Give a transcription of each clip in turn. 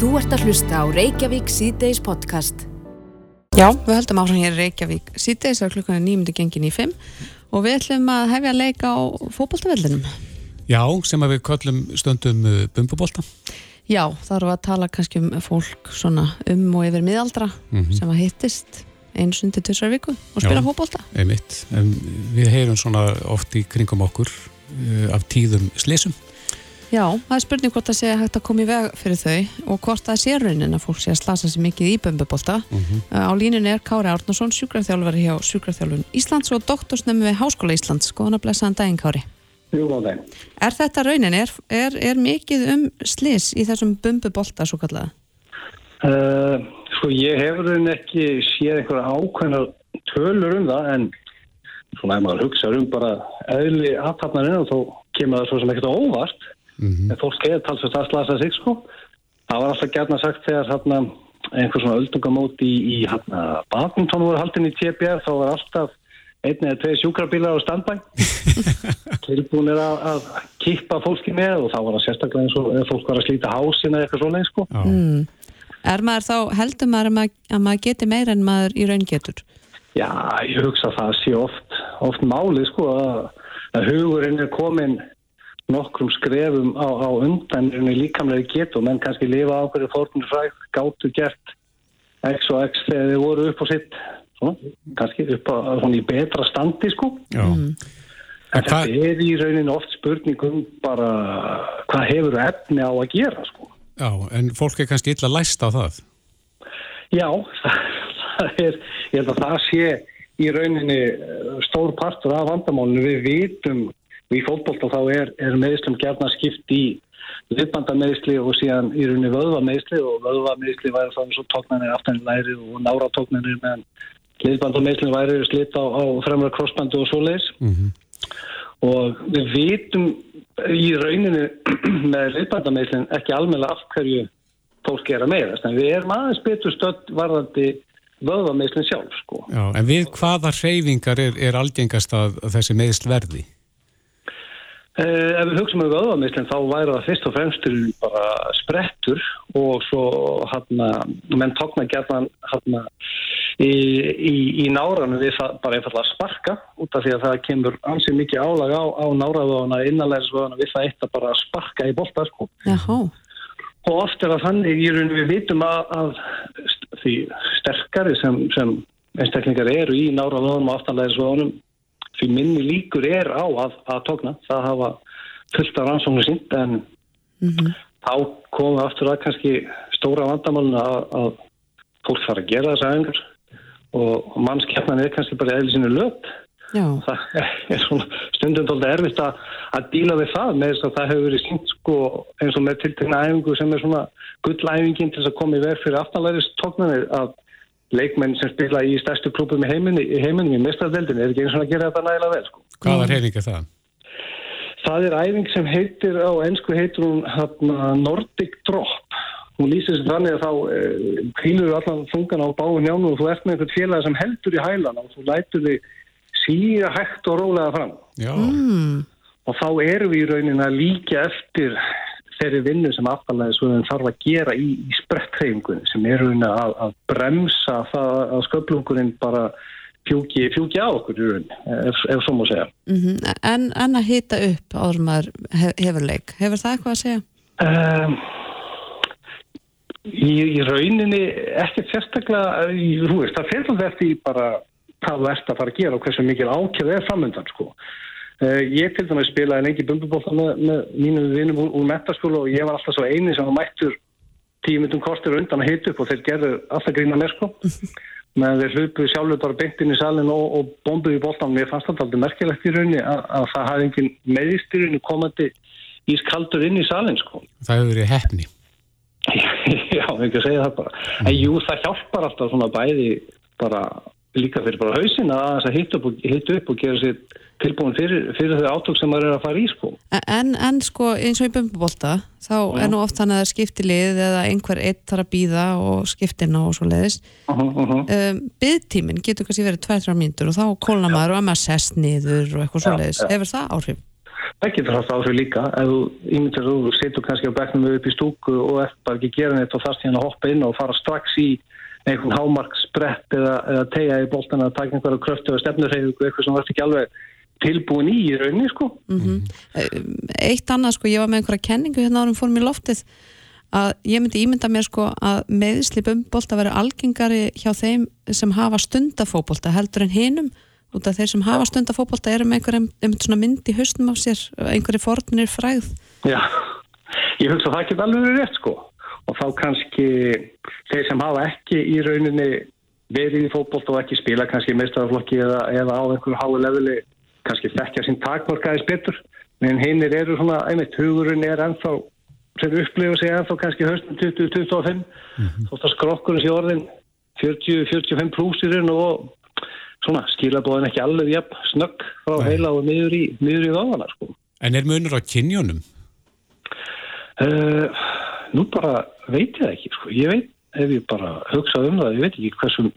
Þú ert að hlusta á Reykjavík síðdeis podcast. Já, við höldum áfram hér í Reykjavík síðdeis að klukkan er nýmundi gengin í fimm og við ætlum að hefja að leika á fótboltavellinum. Já, sem að við köllum stundum uh, bumbubólta. Já, þá erum við að tala kannski um fólk svona um og yfir miðaldra Mhm. sem að hittist einu sundi tvisar viku og spila Já. fótbolta. Einmitt. En við heyrum svona oft í kringum okkur uh, af tíðum slísum. Já, það er spurning hvort það sé hægt að koma í veg fyrir þau og hvort það sé raunin að fólk sé að slasa sig mikið í bömbubólta. Mhm. Á línunni er Kári Árnason, sjúkraþjálfari hjá Sjúkraþjálfun Íslands og doktorsnemi við Háskóla Íslands. Góðan að blessaðan daginn, Kári. Jú, góðan daginn. Er þetta raunin? Er, er, er mikið um slis í þessum bumbubolta svo kallaða? Uh, sko, ég hefur raunin ekki séð einhverja ákveðnar tölur um það, en svona ef maður hugsa um bara eðli aðtapnarinn og þó kemur það svo sem ekkert á óvart, Mhm. en fólk hefur talsvægt að slasa sig, sko. Það var alltaf gætna sagt þegar hérna, einhver svona öldungamót í, í hérna, badminton voru haldin í TBR, þá var alltaf einn eða tvei sjúkrabílar á standbæ tilbúinir að, að kippa fólki með og þá var það sérstaklega eins og fólk var að slíta hásin eða eitthvað svona sko. Mm. Er maður þá, heldur maður að maður, að maður geti meira en maður í raun getur? Já, ég hugsa að það sé oft, oft máli sko að, að hugurinn er komin nokkrum skrefum á, á undan líkamlega getu, menn kannski lifa á hverju fórnum fræk, gáttu gert X og X þegar þið voru upp á sitt svona, kannski upp á svona í betra standi sko Já. Mm. en En þetta er í raunin oft spurningum bara hvað hefur efni á að gera sko Já, en fólk er kannski illa læst á það. Já, það, það er, ég held að það sé í rauninni eh, stór partur af vandamálinu. Við vitum, við í fótbolta þá er, er meðslum gerna skipt í liðbandameðsli og síðan í rauninni vöðvameðsli og vöðvameðsli væri eins og tóknarnir aftan í læri og nára tóknarnir meðan liðbandameðsli væri slitt á, á fremra krossbandu og svoleiðis Mm og við vitum í rauninu með liðbandameðslinn ekki almennilega af hverju fólk er að meðast en við erum aðeins betur stödd varðandi vöðvameðslinn sjálf sko. Já, en við hvaða hreyfingar er, er algengast að að þessi meðsl verði? Eh, ef við hugsaum um vöðvameðslinn þá væri það fyrst og fremst bara sprettur og svo hann menn tókna gerðan hann í, í, í náranum við það bara einfallega að sparka út af því að það kemur ansið mikið álag á, á náraðvöðuna, innanlegisvöðuna við það eitt að bara sparka í bolta sko. Og oft er það þannig í rauninu við vitum að, að því sterkari sem, sem einstaklingar eru í náraðvöðunum og aftanlegisvöðunum því minni líkur er á að, að tókna. Það hafa fullt af rannsóknir sínt en Mm þá komum við aftur að kannski stóra vandamálun að, að fólk fara að gera þessa æfingar og mannskjarnan er kannski bara eðli sinu löp. Það er svona stundum tólda erfitt að, að díla við það með þess að það hefur verið sínt sko eins og með tiltegna æfingu sem er svona gullæfingin til þess að koma í verð fyrir aftanlæris tóknarnir að leikmenn sem spila í stærstu klúpum í heiminni, í heiminni í mestradeldinni er ekki eins og að gera þetta nægilega vel sko. Hvaða hreyfing er það? Það er æfing sem heitir á ennsku heitir hún hérna, Nordic Drop. Hún lýsir sér þannig að þá eh, kvílur allan þungan á báin jánu og þú ert með einhvern félag sem heldur í hælan og þú lætur þig síra hægt og rólega fram. Já, Mm. Og þá erum við í raunin að líka eftir þeirri vinnu sem aftalæðisvöðun þarf að gera í, í spretthreyfingunni sem er að, að bremsa það að sköflungurinn bara fjúki, fjúki á okkur ef, ef svo má segja. Mm en, en að hita upp áður en maður hef, hefur það eitthvað að segja? Um, í, í rauninni ekkert sérstaklega í, þú veist, það fyrir þetta í bara hvað ert að fara að gera og hversu mikil ákjöð er framöndan sko. Uh, ég til dæmis spilaði lengi bumbubólta með, með mínum vinnum úr, metaskóla og ég var alltaf svo eini sem mættur tíu myndum kortir undan að hita upp og þeir gerðu alltaf grína mér sko meðan þeir hlupuðu sjálfur bara beint inn í salin og, og bombuðu í boltan mér fannst þetta aldrei merkilegt í rauninni að, að það hafði engin rauninni komandi ískaldur inn í salin sko það hefur verið hefni. Já, ekki að segja það bara. En jú, það hjálpar alltaf svona bæði bara líka fyrir bara hausin að þess að hitta upp, og- upp og gera sér tilbúin fyrir, fyrir þau átök sem maður er að fara í sko. En, en sko eins og í bumbubolta þá er nú oft þannig að það skipti lið eða einhver eitt þarf að býða og skiptina og svo leiðis. Uh -huh, uh -huh. Um, Byðtíminn getur kannski verið 2-3 mínútur og þá kólna maður og að maður sest niður og eitthvað svo leiðis. já. Hefur það áhrif? það getur haft áhrif líka ef þú ímyndir að þú setur kannski á bekknum upp í stúku og eftir bara ekki gera neitt og þarst hérna að hoppa inn og fara strax í einhvern hámarksbrett eða, eða tegja í boltan að taka einhverja kröftu eða stefnurreyfingu eitthvað sem varst ekki alveg tilbúin í í rauninni sko. Mm -hmm. Eitt annað sko, ég var með einhverja kenningu hérna árum fórum í loftið að ég myndi ímynda mér sko að meðslip um bolta veri algengari hjá þeim sem hafa stundafóbolta heldur en hinum út af þeir sem hafa stundafóbolta eru með einhverjum mynd í höstum á sér einhverju fornir fræð Já, ég hugsa að það geta alveg verið rétt sko. Og þá kannski þeir sem hafa ekki í rauninni verið í fóbolta og ekki spila kannski meðstaflokki eða, eða á einhverju hái leveli kannski þekkja sín takmarkaðis betur en hinnir eru svona, einmitt hugurinn er ennþá sem upplifa sig ennþá kannski höstum 20-25 mm -hmm. þótt að skrokkurinn sé orðin 40-45 plúsirinn og svona skilabóðin ekki alveg jafn snögg frá Nei. heila og miður í, miður í þáðana sko. En er munur á kynjónum? Uh, nú bara veit ég ekki sko. ég veit, ef ég bara hugsa um það, ég veit ekki hversum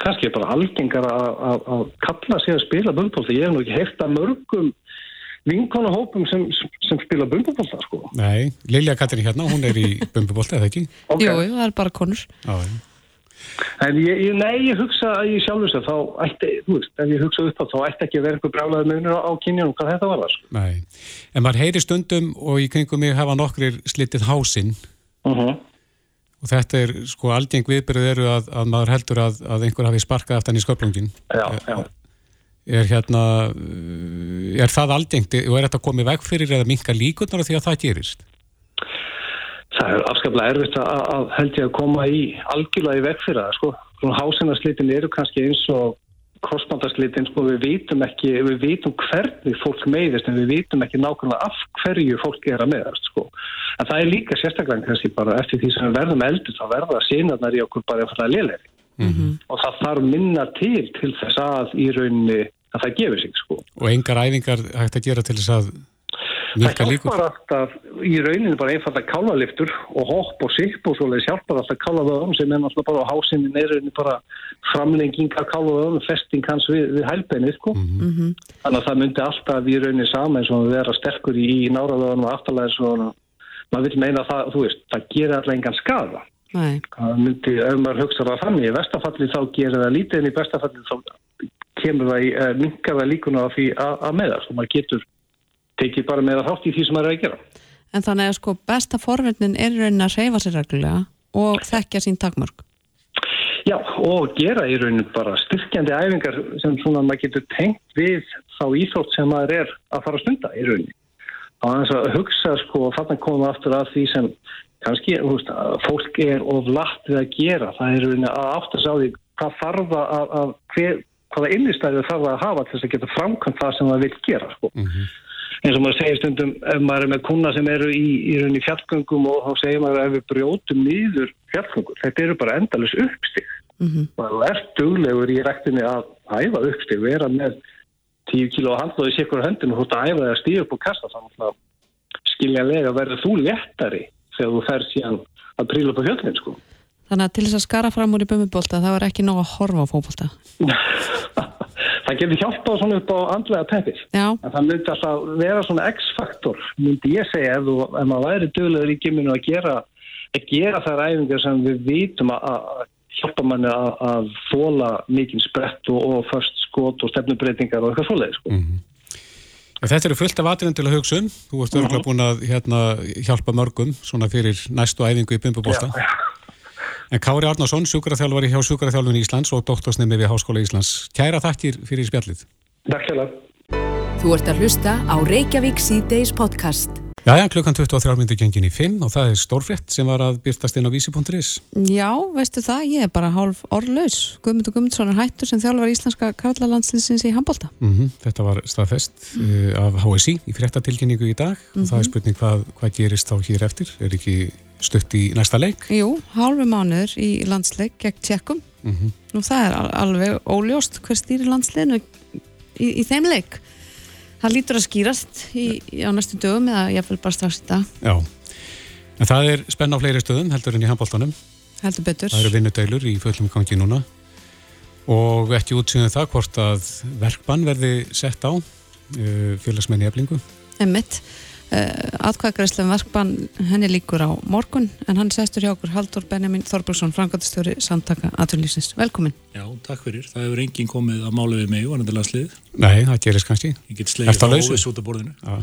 kannski er bara algengar að kalla sig að spila bundbólta. Ég hef nú ekki heilt að mörgum vinkona hópum sem, sem spila bumbubólta sko. Nei, Lilja Katrin hérna, hún er í bumbubólta, eða ekki? Okay. Jú, það er bara konur. Já, en ég, ég, nei, ég hugsa að ég sjálfur sér, þá ætti, þú veist, ef ég hugsa upp á þá ætti ekki að vera eitthvað brálaði meðunir á, á kynjunum hvað þetta var það sko. Nei, en maður heyri stundum og í kringum mig hafa nokkrir slitið hásinn uh mhm. -huh. Og þetta er sko aldjeng viðbyrðu eru að, að maður heldur að, að einhver hafi sparkað aftan í sköplungin. Já, já. Er, hérna, er það aldjengt og er þetta komið veg fyrir eða minka líkunar því að það gerist? Það er afskaplega erfitt að, að held ég að koma í algjörlega í veg fyrir það sko. Hásinnarslitin eru kannski eins og krossbandarslitin, sko, við vitum ekki, við vitum hvernig fólk meiðist en við vitum ekki nákvæmlega af hverju fólk er að meðast, sko. En það er líka sérstaklega kannski bara eftir því sem við verðum eldur þá verða sínarnar í okkur bara fara að liðlega. Mm -hmm. Og það þarf minna til til þess að í rauninni að það gefur sig, sko. Og engar æfingar hægt að gera til þess að Það hjálpar alltaf í rauninu bara einfalda kálvaliftur og hopp og sipp og svoleiðis hjálpar alltaf kálvaðum sem er náttúrulega bara á hásinni neyrunni bara framlenging af kálvaðum festing hans við, við hælbeinið sko. Mm -hmm. Þannig að það myndi alltaf í rauninu saman eins og að vera sterkur í, í náraðaðunum og aftalæðis og maður vil meina að það, þú veist, það gerir alltaf engan skada. Nei. Það myndi, ef maður hugsaður að þannig, í vestafalli þá gerir það lítið en í bestafalli þá kemur það í, uh, minkar það líkuna af því að, að meðast og maður getur tekið bara með að þátt í því sem það er að gera. En þannig að sko besta forverðnin er raunin að reyfa sér reglulega og þekkja sín takmörg. Já, og gera í raunin bara styrkjandi æfingar sem svona maður getur tengt við þá íþrótt sem maður er að fara að stunda í raunin. Á þess að hugsa sko og þannig koma aftur að því sem kannski veist, fólk er of latt við að gera. Það er raunin að áttast á því hvað þarf að, að hver, hvaða innistæðu þarf að hafa til þess að geta framkvæmt það sem það vil gera sko. Mm -hmm eins og maður segir stundum ef maður er með kuna sem eru í, í, í fjallgöngum og þá segir maður ef við brjótum nýður fjallgöngur, þetta eru bara endalus uppstig mm -hmm. maður er duglegur í rektinni að æfa uppstig, vera með 10 kilo handlóði sikkur höndin og þú ert að æfa það að stíða upp og kasta þannig að skiljanlega verður þú léttari þegar þú fer síðan að príla upp á fjöldin sko. Þannig að til þess að skara fram úr í bumibólta það var ekki nóg að horfa á fókbólta það getur hjálpað svona upp á andlega teppið. En það myndi alltaf vera svona x-faktor myndi ég segja ef, þú, ef maður væri dögulegur í giminu að gera að gera þær æfingar sem við vitum að, hjálpa manni að, að þóla mikinn sprett og, og först skot og stefnubreitingar og eitthvað svoleið sko. mm -hmm. Þetta eru fullt af atriðan til að hugsa um. Þú ert örgulega búin að hérna, hjálpa mörgum svona fyrir næstu æfingu í Bimbubósta Já, já En Kári Arnarsson, sjúkraþjálfari hjá Sjúkraþjálfun Íslands og doktorsnemi við Háskóla Íslands. Kæra þakkir fyrir spjallið. Takk sjálf. Þú ert að hlusta á Reykjavík C-Days podcast. Já, já, klukkan 23 myndir gengin í 5 og það er stórfrétt sem var að byrtast inn á vísi.is. Já, veistu það, ég er bara hálf orðlaus. Guðmundur Guðmundsson er hættur sem þjálfur íslenska karlalandsliðsins í handbólta. Mm -hmm, þetta var staðfest mm. uh, af HSI í fréttatilkynningu í dag mm -hmm. og það er mhm. spurning hvað, hvað gerist þá hér eftir. Er ekki stutt í næsta leik? Jú, hálfu mánuður í landsleik gegn tjekkum. Mm -hmm. Nú það er alveg óljóst hver stýri landsleinu í, í þeim leik. Það lítur að skýrast í, í, á næstu dögum eða ég vil bara strax dag. Já, en það er spenn á fleiri stöðum heldur en í handbóltanum. Heldur betur. Það eru vinnudeilur í fullum gangi núna og ekki útsýðum það hvort að verkbann verði sett á uh, félagsmenn í eflingu. Emmitt, uh, atkvæðgræslega verkbann henni líkur á morgun en hann sestur hjá okkur Haldur Benjamin Þorbrússon, frangatistjóri samtaka aturlýsins. Velkomin. Já, takk fyrir. Það hefur enginn komið að mála við mig og hann er landslið. Nei, það gerist kannski. Ég get slegið á óviss út af borðinu. Já.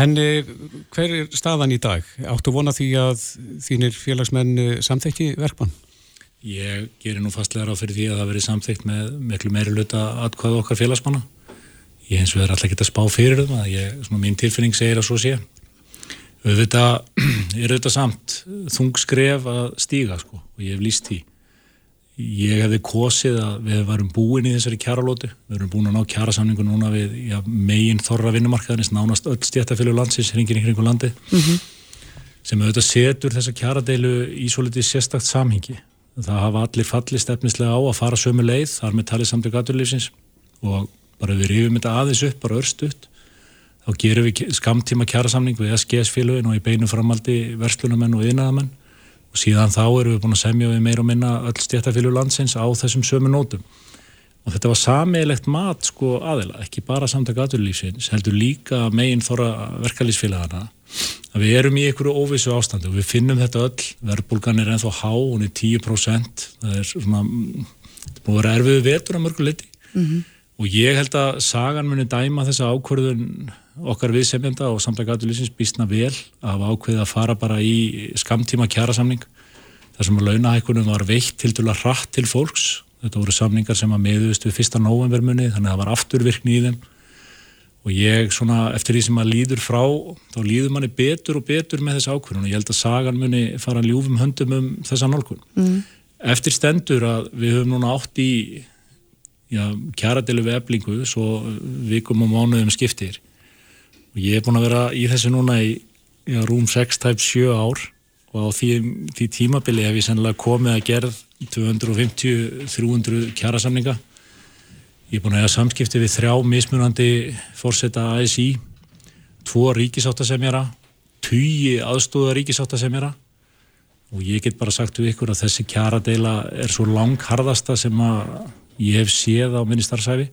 En uh, hver er staðan í dag? Áttu vona því að þínir félagsmenn uh, samþekki verkbann? Ég gerir nú fastlega ráð fyrir því að það veri samþygt með miklu meiri luta atkvæðu okkar félagsmanna. Ég hins vegar alltaf geta spá fyrir það, ég, svona mín tilfinning segir að svo sé. Auðvitað er auðvitað samt þungskref að stíga sko og ég hef líst því. Ég hefði kosið að við varum búin í þessari kjaralótu, við erum búin að ná kjarasamningu núna við já, megin þorra vinnumarkaðinist, nánast öll stjættafélug landsins, hringin í hringu landi, mm -hmm. sem auðvitað setur þessa kjaradeilu í svo litið sérstakt samhengi það hafa allir fallist efnislega á að fara sömu leið, þar með talið samtök aturlífsins og bara við rifum þetta aðeins upp, bara örstuðt þá gerum við skamtíma kjærasamning við SGS-félögin og í beinu framaldi verslunamenn og yðnaðamenn og síðan þá erum við búin að semja við meir og minna öll stjættafélög landsins á þessum sömu nótum. Og þetta var sammeilegt mat sko aðila, ekki bara samtök aturlífsins, heldur líka megin þorra verkalýsfélagana að við erum í einhverju óvissu ástandi og við finnum þetta öll, verðbólgan er ennþá há, hún er 10% það er svona þetta búið að vera erfiðu vetur á mörgu liti mm -hmm. Og ég held að sagan muni dæma þessa ákvörðun okkar viðsemjenda og samtlæk aðlýsins býstna vel að hafa ákveðið að fara bara í skamtíma kjærasamning þar sem að launahækunum var veikt til dula hratt til fólks. Þetta voru samningar sem að meðust við fyrsta novembermunni þannig að það var afturvirkni í þeim. Og ég svona eftir því sem maður líður frá þá líður manni betur og betur með þessi ákvörðun. Og ég held að sagan muni fara ljúfum höndum um þessa nálgun. Mm. eftir stendur að við höfum núna átt í kjaradelu við eblingu svo vikum og mánuðum skiptir. Og ég er búin að vera í þessu núna í já, rúm 6 tæp 7 ár. Og á því, því tímabili hef ég sennilega komið að gerð 250-300 kjarasamninga. Ég er búin að hafa samskipti við þrjá mismunandi fórseta ASI, tvo ríkisáttasemjara, tugi aðstóða ríkisáttasemjara og ég get bara sagt við ykkur að þessi kjaradeila er svo langharðasta sem að ég hef séð á minni starfsæfi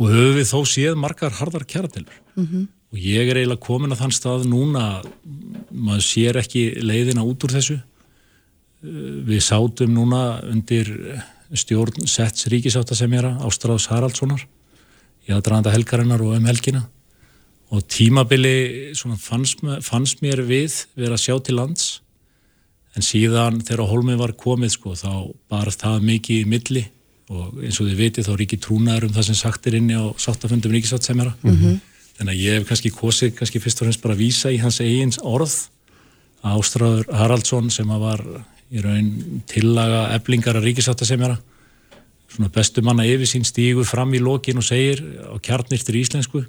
og höfum við þó séð margar harðar kjaradeilur mm -hmm. og ég er eiginlega komin að þann stað núna að maður sér ekki leiðina út úr þessu. Við sátum núna undir stjórn Setts ríkisáttasemjara Ástráðs Haraldssonar í aðdraðanda helgarinnar og um helgina og tímabili fannst, fannst mér við verið að sjá til lands en síðan þegar Holmi var komið sko þá barð það mikið í milli og eins og þið veitir þá ríki trúnaður um það sem sagt er inni á sáttafundum ríkisáttasemjara mm -hmm. þannig að ég hef kannski kosið kannski fyrst og fremst bara að vísa í hans eigins orð Ástráður Haraldsson sem að var í raun tillaga eblingar að ríkisáttasemjara svona bestu manna yfir sín stígur fram í lokin og segir á kjarnirtir íslensku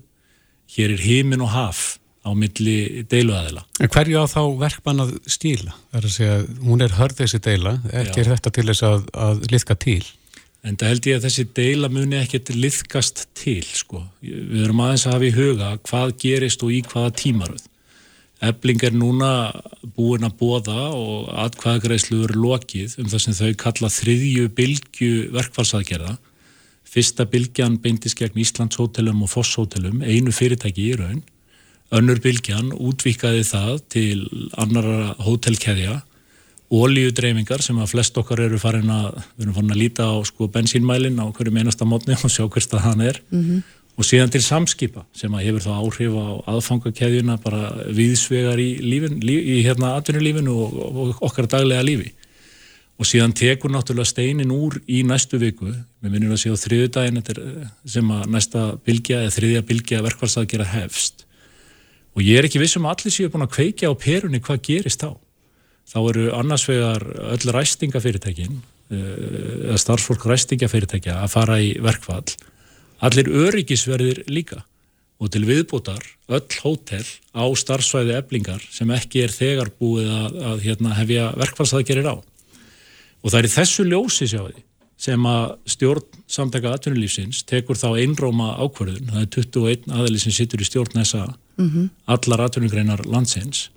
hér er heimin og haf á milli deiluaðila. En hverju á þá verkmann að stíla? Það er að segja, hún er hörð þessi deila, ekki er þetta til þess að, að liðka til? En það held ég að þessi deila muni ekkert liðkast til, sko. Við erum aðeins að hafa í huga hvað gerist og í hvaða tímaröð. Ebling er núna búin að bóða og atkvæðagreislu eru lokið um það sem þau kalla þriðju bylgu verkfallsaðgerða. Fyrsta bylgjan beindist gegn Íslands hótelum og Foss hótelum, einu fyrirtæki í raun. Önnur bylgjan útvíkaði það til annara hótelkeðja, ólíudreifingar sem að flest okkar eru farin að, við erum farin að líta á sko bensínmælin á hverju meinasta mótni og sjá hverst að hann er. Mm -hmm og síðan til samskipa sem að hefur þá áhrif á aðfangakeðjuna bara viðsvegar í, lífin, líf, í hérna atvinnulífinu og, og okkar daglega lífi. Og síðan tekur náttúrulega steinin úr í næstu viku, við minnum að sé á þriðu daginn sem að næsta bylgja eða þriðja bylgja verkvælsaðgera hefst. Og ég er ekki vissum að allir séu búin að kveikja á perunni hvað gerist þá þá eru annarsvegar öll ræstingafyrirtækin eh, eða starfsfólk ræstingafyrirtækja að fara í verkvall Allir öryggisverðir líka og til viðbútar öll hótel á starfsvæði eblingar sem ekki er þegar búið að, að hérna, hefja verkfallsaðgerir á. Og það er í þessu ljósi sjáði sem að stjórn samtaka atvinnulífsins tekur þá einróma ákverðun, það er 21 aðli sem sittur í stjórn þessa mm -hmm. allar atvinnugreinar landsins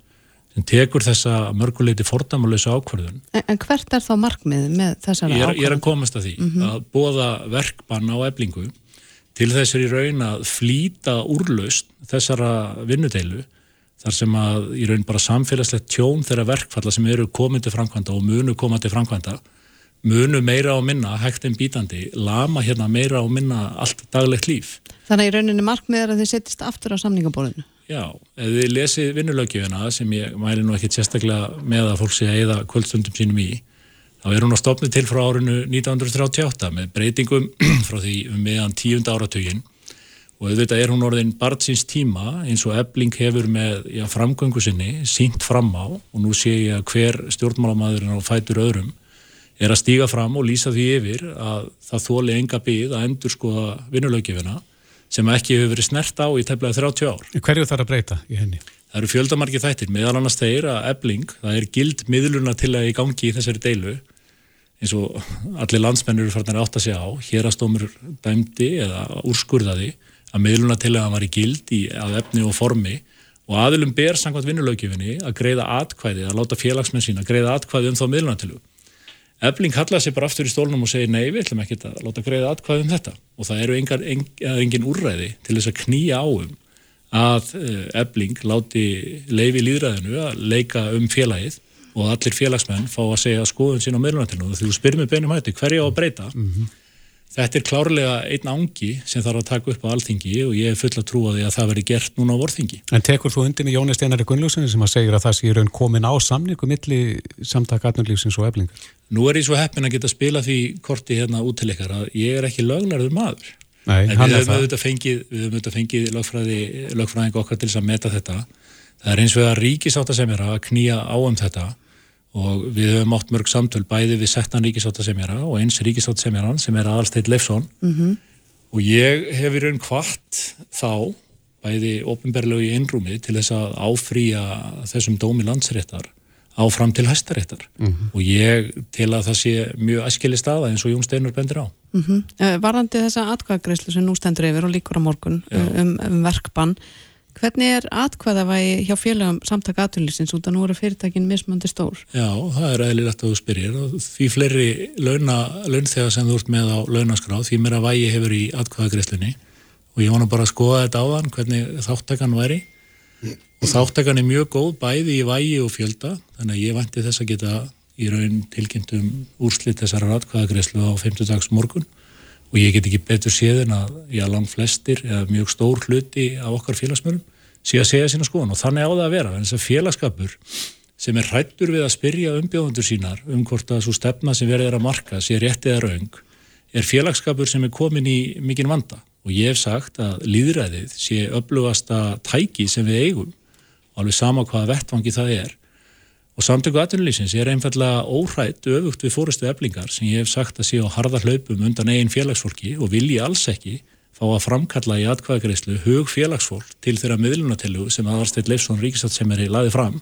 sem tekur þessa mörguleiti fordamalösa ákverðun. En, en hvert er þá markmið með þessara ákverðun? Ég er að komast að því mm -hmm. að bóða verkbann á eblingu til þessir í raun að flýta úrlaust þessara vinnudeilu þar sem að í raun bara samfélagslegt tjón þeirra verkfalla sem eru komið til framkvæmda og munu koma til framkvæmda munu meira á minna, hægt en bítandi lama hérna meira á minna allt daglegt líf. Þannig í rauninni markmið er að þið settist aftur á samningabólinu? Já, ef þið lesið vinnulögjöfuna sem ég mæli nú ekki sérstaklega með að fólk sé að eða kvöldstundum sínum í þá er hún á stopni til frá árinu 1938 með breytingum frá því um meðan tíunda áratugin og auðvitað er hún orðin barnsins tíma eins og ebling hefur með já, framgöngu sinni sínt fram á. Og nú sé ég að hver stjórnmálamadurinn á fætur öðrum er að stíga fram og lýsa því yfir að það þóli enga byggð að endur skoða vinnulögjöfuna sem ekki hefur verið snert á í tefnilega 30 ár. Hverju þarf að breyta í henni? Það eru fjöldamarki þættir, meðal annars þeir að ebling, það er gild miðluna til að í gangi í þessari deilu eins og allir landsmennur farnar átt að segja á, hér að stómur dæmdi eða úrskurðaði að miðluna til að hann var í gild í að efni og formi og aðilum ber sangvært vinnulögjöfinni að greiða atkvæði, að láta félagsmenn sína að greiða atkvæði um þá miðluna til þú. Ebling kallaði sér bara aftur í stólnum og segi nei, við ætlum ekki að láta greiða atkvæði um þetta. Og það eru engar, en, engin úrræði til þess að knýja áum að Ebling láti leifi líðræðinu að leika um félagið og allir félagsmenn fá að segja skoðun sín á meðlunartilinu og þú spyrir mig beinum hætti hverja á að breyta? Mm -hmm. Þetta er klárlega einn ángi sem þarf að taka upp á alþingi og ég er full að trúa því að það veri gert núna á vorþingi. En tekur þú undir með Jóni Steinari Gunnljófssoni sem að segja að það sé raun komin á samningu milli samtaka atnurlífsins og eflingar? Nú er ég svo heppin að geta spila því korti hérna út til ykkar að ég er ekki löglarður maður. Nei, en við höfum auðvitað fengið, fengið lögfræði, lögfræðing okkar til þess að meta þetta. Það er eins og að ríkisáta sem er að knýja á um þetta og við höfum átt mörg samtöl bæði við settan ríkisáttasemjara og eins ríkisáttasemjaran sem er aðalsteit Leifsson mm -hmm. og ég hef í raun hvart þá bæði ofinberlegu í einrúmi til þess að áfrýja þessum dómi landsréttar áfram til hæstaréttar mm -hmm. og ég til að það sé mjög æskili staða eins og Jón Steinur bendir á mm -hmm. Varðandi þessa atkvæðagreyslu sem nú stendur yfir og líkur á morgun um, um verkbann Hvernig er atkvæðavægi hjá félagum samtaka aðtunlýsins út að nú eru fyrirtækin mismöndi stór? Já, það er eðlilegt að þú spyrir og því fleiri launþegar sem þú ert með á launaskrá því mér að vægi hefur í atkvæðagreislunni og ég vona bara að skoða þetta á þann hvernig þáttakann væri. Og þáttakann er mjög góð bæði í vægi og fjölda. Þannig að ég vanti þess að geta í raun tilkynntum úrslit þessar atkvæðagreislu á 50 dags morgun og ég get ekki betur séð en að já, langt flestir eða mjög stór hluti á okkar félagsmörum sé að segja sína skoðan og þannig á það að vera en þess að félagskapur sem er hrættur við að spyrja umbjóðundur sínar um hvort að svo stefna sem verður að marka sé rétt eða raung er félagskapur sem er komin í mikinn vanda. Og ég hef sagt að líðræðið sé öflugasta tæki sem við eigum alveg sama hvaða vettvangi það er Og samtöku aðtunulísins er einfallega óhrætt öfugt við fórustu eflingar sem ég hef sagt að sé á harða hlaupum undan eigin félagsfólki og vilji alls ekki fá að framkalla í atkvæðagreyslu hug félagsfólk til þeirra miðlunatilu sem aðarsteyt Leifsson Ríkisatsemeri laði fram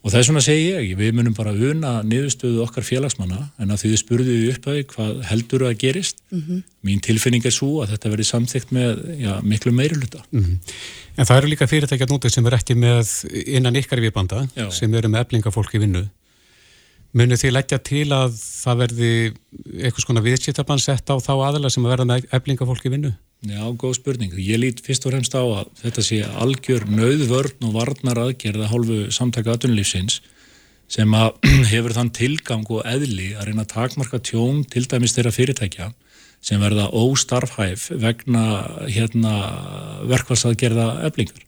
Og það er svona að segja ég, við munum bara vuna niðurstöðu okkar félagsmanna en að því þið spurðuðu upp að hvað heldur að gerist. Mm -hmm. Mín tilfinning er svo að þetta verði samþygt með já, miklu meiruluta. Mm -hmm. En það eru líka fyrirtækjað nútið sem er ekki með innan ykkar viðbanda sem eru með eflingafólk í vinnu. Munir því leggja til að það verði eitthvað svona viðskiptabann sett á þá aðila sem að verða með eflingafólk í vinnu? Já, góð spurning. Ég lít fyrst og fremst á að þetta sé algjör nöðvörn og varnar aðgerða hálfu samtaka aðunlífsins sem að hefur þann tilgang og eðli að reyna að takmarka tjón til dæmis þeirra fyrirtækja sem verða óstarfhæf vegna hérna, verkvælsaðgerða eflingar.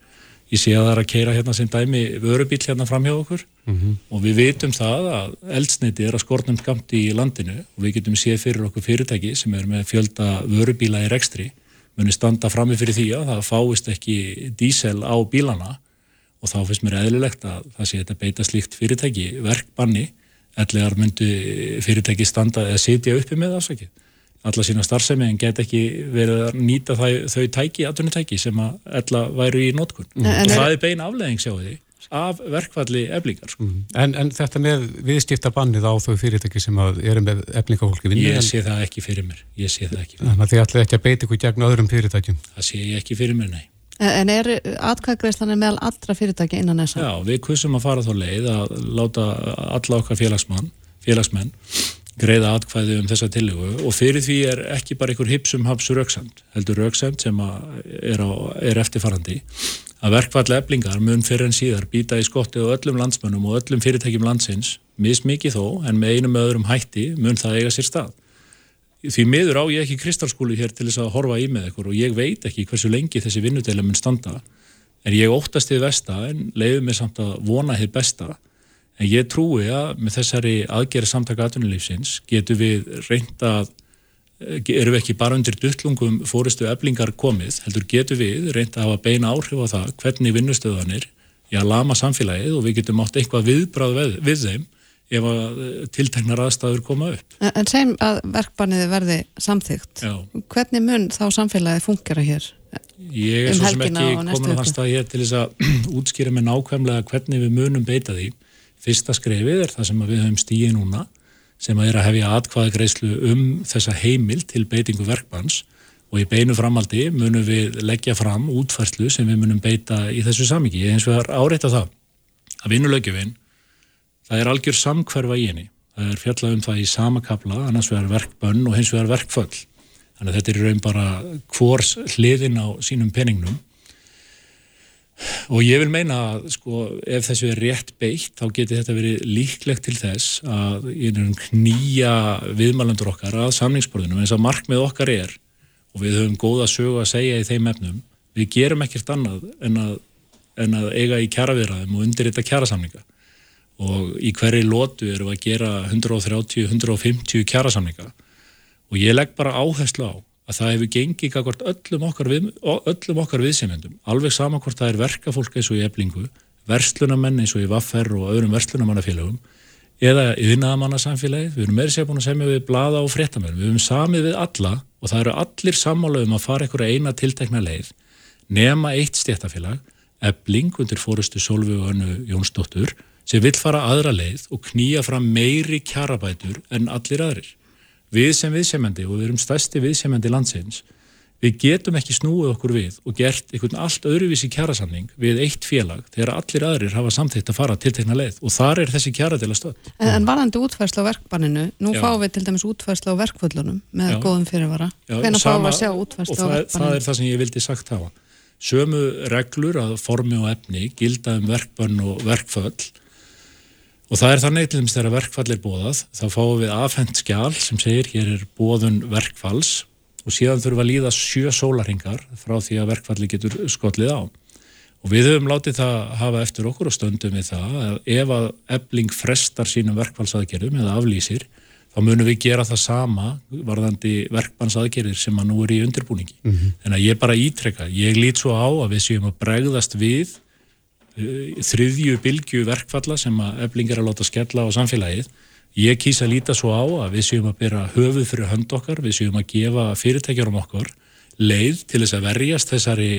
Ég sé að það er að keira hérna sem dæmi vörubíl hérna fram hjá okkur mm -hmm. og við vitum það að eldsneiti er að skortnum skamti í landinu og við getum séð fyrir okkur fyrirtæki sem er með fjölda vörubíla í rekstri muni standa frammi fyrir því að það fáist ekki dísel á bílana og þá finnst mér eðlilegt að það sé þetta beita slíkt fyrirtæki verkbanni, ellegar myndi fyrirtæki standa eða sitja uppi með afsakið. Alla sína starfsemi en get ekki verið að nýta það, þau tæki, atvinnutæki sem að ella væru í nótkunn. Mm. Og það er beina afleðing sjáu því af verkvalli eflingar. Sko. Mm. En, en þetta með viðstifta bannið á þau fyrirtæki sem eru með eflingafólki vinni? Ég sé það ekki fyrir mér. Ég sé það ekki. Þannig að þið ætlaði ekki að beita ykkur gegn öðrum fyrirtækjum? Það sé ég ekki fyrir mér, nei. En er atkvæðgreislanir meðal allra fyrirtæki innan þessa? Já, við kursum að fara þá leið að láta alla okkar félagsmenn greiða atkvæði um þessa tillögu og fyrir því er ekki bara einhver hipsum haps rauksend, heldur rauksend sem er, á, er eftirfarandi að verkvalli eblingar mun fyrir en síðar býta í skotti og öllum landsmönnum og öllum fyrirtækjum landsins, mismikið þó en með einum öðrum hætti mun það eiga sér stað. Því miður á ég ekki kristalskúli hér til þess að horfa í með ykkur og ég veit ekki hversu lengi þessi vinnudela mun standa en ég óttast þið vesta en leiður mig samt að vona þið besta En ég trúi að með þessari aðgerri samtaka aðtunulífsins getur við reynda að, eh, eru við ekki bara undir duttlungum fóristu eflingar komið, heldur getur við reynda að hafa beina áhrif á það hvernig vinnustöðanir í að lama samfélagið og við getum átt eitthvað viðbráð við, við þeim ef að eh, tiltegnar aðstæður koma upp. En, segjum að verkbarniði verði samþygt. Já. Hvernig mun þá samfélagið fungera hér? Ég er um svo sem ekki komin á það stað hér til þess að útskýra með nákvæmlega hvernig við munum beita því Fyrsta skrefið er það sem við höfum stíið núna sem að er að hefja atkvaðagreislu um þessa heimil til beitingu verkbans og í beinu framaldi munum við leggja fram útfærslu sem við munum beita í þessu samíki. Ég hins vegar áreita það að vinnulögjufinn, það er algjör samkverfa í henni. Það er fjallað um það í sama kapla, annars vegar verkbönn og hins vegar verkföll. Þannig að þetta er raun bara hvors hliðin á sínum peningnum og ég vil meina að sko, ef þessu er rétt beitt þá getur þetta verið líklegt til þess að knýja viðmælandur okkar að samningsborðinu. Eins að markmið okkar er og við höfum góða sögu að segja í þeim efnum við gerum ekkert annað en að, en að eiga í kjaraviðraðum og undir þetta kjarasamninga. Og í hverju lótu við að gera 130-150 kjarasamninga. Og ég legg bara áherslu á að það hefur gengið öllum okkar, við, öllum okkar viðsemyndum, alveg saman hvort það er verkafólk eins og í eblingu, verslunamenn eins og í Vaffer og öðrum verslunamannafélagum eða yðnaðamannarsamfélagi, við erum meira sér búin að semja við blada og fréttamenn, við erum samið við alla og það eru allir sammála um að fara einhverja eina tiltekna leið, nema eitt stéttafélag, ebling undir fórustu Solvi og önnu Jónsdóttur, sem vill fara aðra leið og knýja fram meiri kjarabætur en allir aðrir við sem viðsemjandi og við erum stærsti viðsemjandi landsins við getum ekki snúið okkur við og gert einhvern allt öðruvísi kjærasamning við eitt félag þegar allir aðrir hafa samþýtt að fara til tegna leið og þar er þessi kjæra til að stöð. En, en varðandi útfærsla á verkbanninu, nú Já. fáum við til dæmis útfærsla á verkvöldunum með Já. góðum fyrirvara. Hvernig fáum við að sjá útfærsla á verkbanninu? Það er það sem ég vildi sagt hafa. Sömu reglur að formi og efni gilda um verkbann og verkföll Og það er þannig til þess að verkfall er bóðað, þá fáum við afhengt skjál sem segir hér er bóðun verkfalls og síðan þurfum að líða sjö sólaringar frá því að verkfalli getur skollið á. Og við höfum látið það hafa eftir okkur og stöndum við það að ef að ebling frestar sínum verkfallsaðgerðum eða aflýsir, þá munum við gera það sama varðandi verkfallsaðgerðir sem að nú er í undirbúningi. Mm -hmm. En að ég bara ítrekka, ég lít svo á að við séum að bregðast við þriðju bylgju verkfalla sem að eflingar að láta skella á samfélagið. Ég kýsa að líta svo á að við séum að byrja höfuð fyrir hönd okkar, við séum að gefa fyrirtækjarum okkar leið til þess að verjast þessari,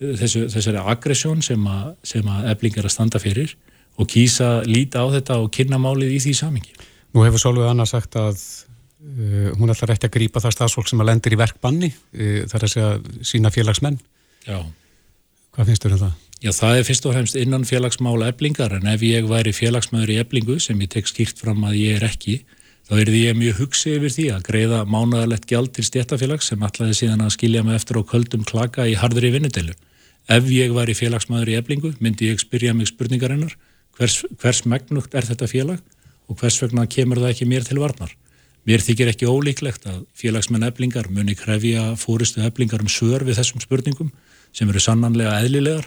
þessu, þessari aggressjón sem sem að eflingar að standa fyrir og kýsa að líta á þetta og kynna málið í því samingi. Nú hefur Solveig Anna sagt að uh, hún ætlar ekki að grípa það stafsfólk sem að lendir í verkbanni, uh, þar að segja sína félagsmenn. Já. Hvað finnst þér um það? Já, það er fyrst og fremst innan félagsmála eblingar en ef ég væri félagsmaður í eblingu sem ég tek skýrt fram að ég er ekki þá er því ég mjög hugsið yfir því að greiða mánaðalegt gjald til stjættafélags sem ætlaði síðan að skilja mig eftir á köldum klaka í hardri vinnudelu. Ef ég væri félagsmaður í eblingu myndi ég spyrja mig spurningarinnar hvers, hvers megnugt er þetta félag og hvers vegna kemur það ekki mér til varnar. Mér þykir ekki ólíklegt að félagsmenn eblingar muni krefja fóristu eblingar um sör við þessum spurningum sem eru sannanlega eðlilegar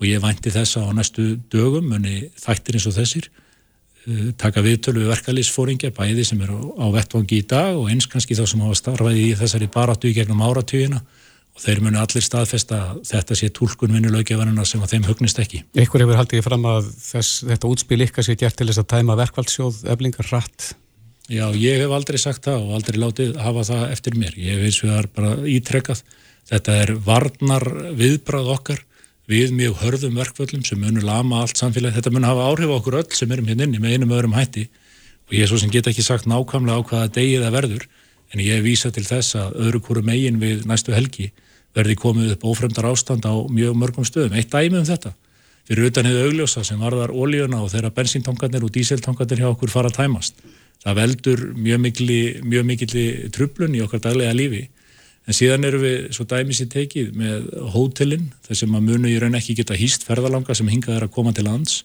og ég vænti þess að á næstu dögum muni þættir eins og þessir uh, taka viðtölu við verkalýsfóringja bæði sem eru á, á vettvangi í dag og eins kannski þá sem hafa starfaði í þessari baráttu í gegnum áratugina og þeir muni allir staðfesta að þetta sé tólkun vinnulögjafanuna sem að þeim hugnist ekki. Ekkur hefur haldið fram að þess, þetta útspil ykkar sé gert til þess að tæma verkvældsjóð eflingar rætt? Já, ég hef aldrei sagt það og aldrei látið hafa það eftir mér. Ég hef eins og það er bara ítrekkað. Þetta er varnar viðbrað okkar við mjög hörðum verkvöldum sem munur lama allt samfélag, þetta mun hafa áhrif á okkur öll sem erum hérna inni með einum öðrum hætti. Og ég er svo sem get ekki sagt nákvæmlega á hvaða degið það verður en ég hef vísað til þess að öðru hverju megin við næstu helgi verði komið upp ófremdar ástand á mjög mörgum stöðum. Eitt dæmi um þetta fyrir utan hefur augljósa sem varðar ólíuna og þeirra bensíntangarnir og díseltangarnir hjá okkur fara að tæmast það veldur mjög mikli, mjög mikli en síðan eru við svo dæmis í tekið með hótelin sem að munu í raun ekki geta hýst ferðalanga sem hingað er að koma til lands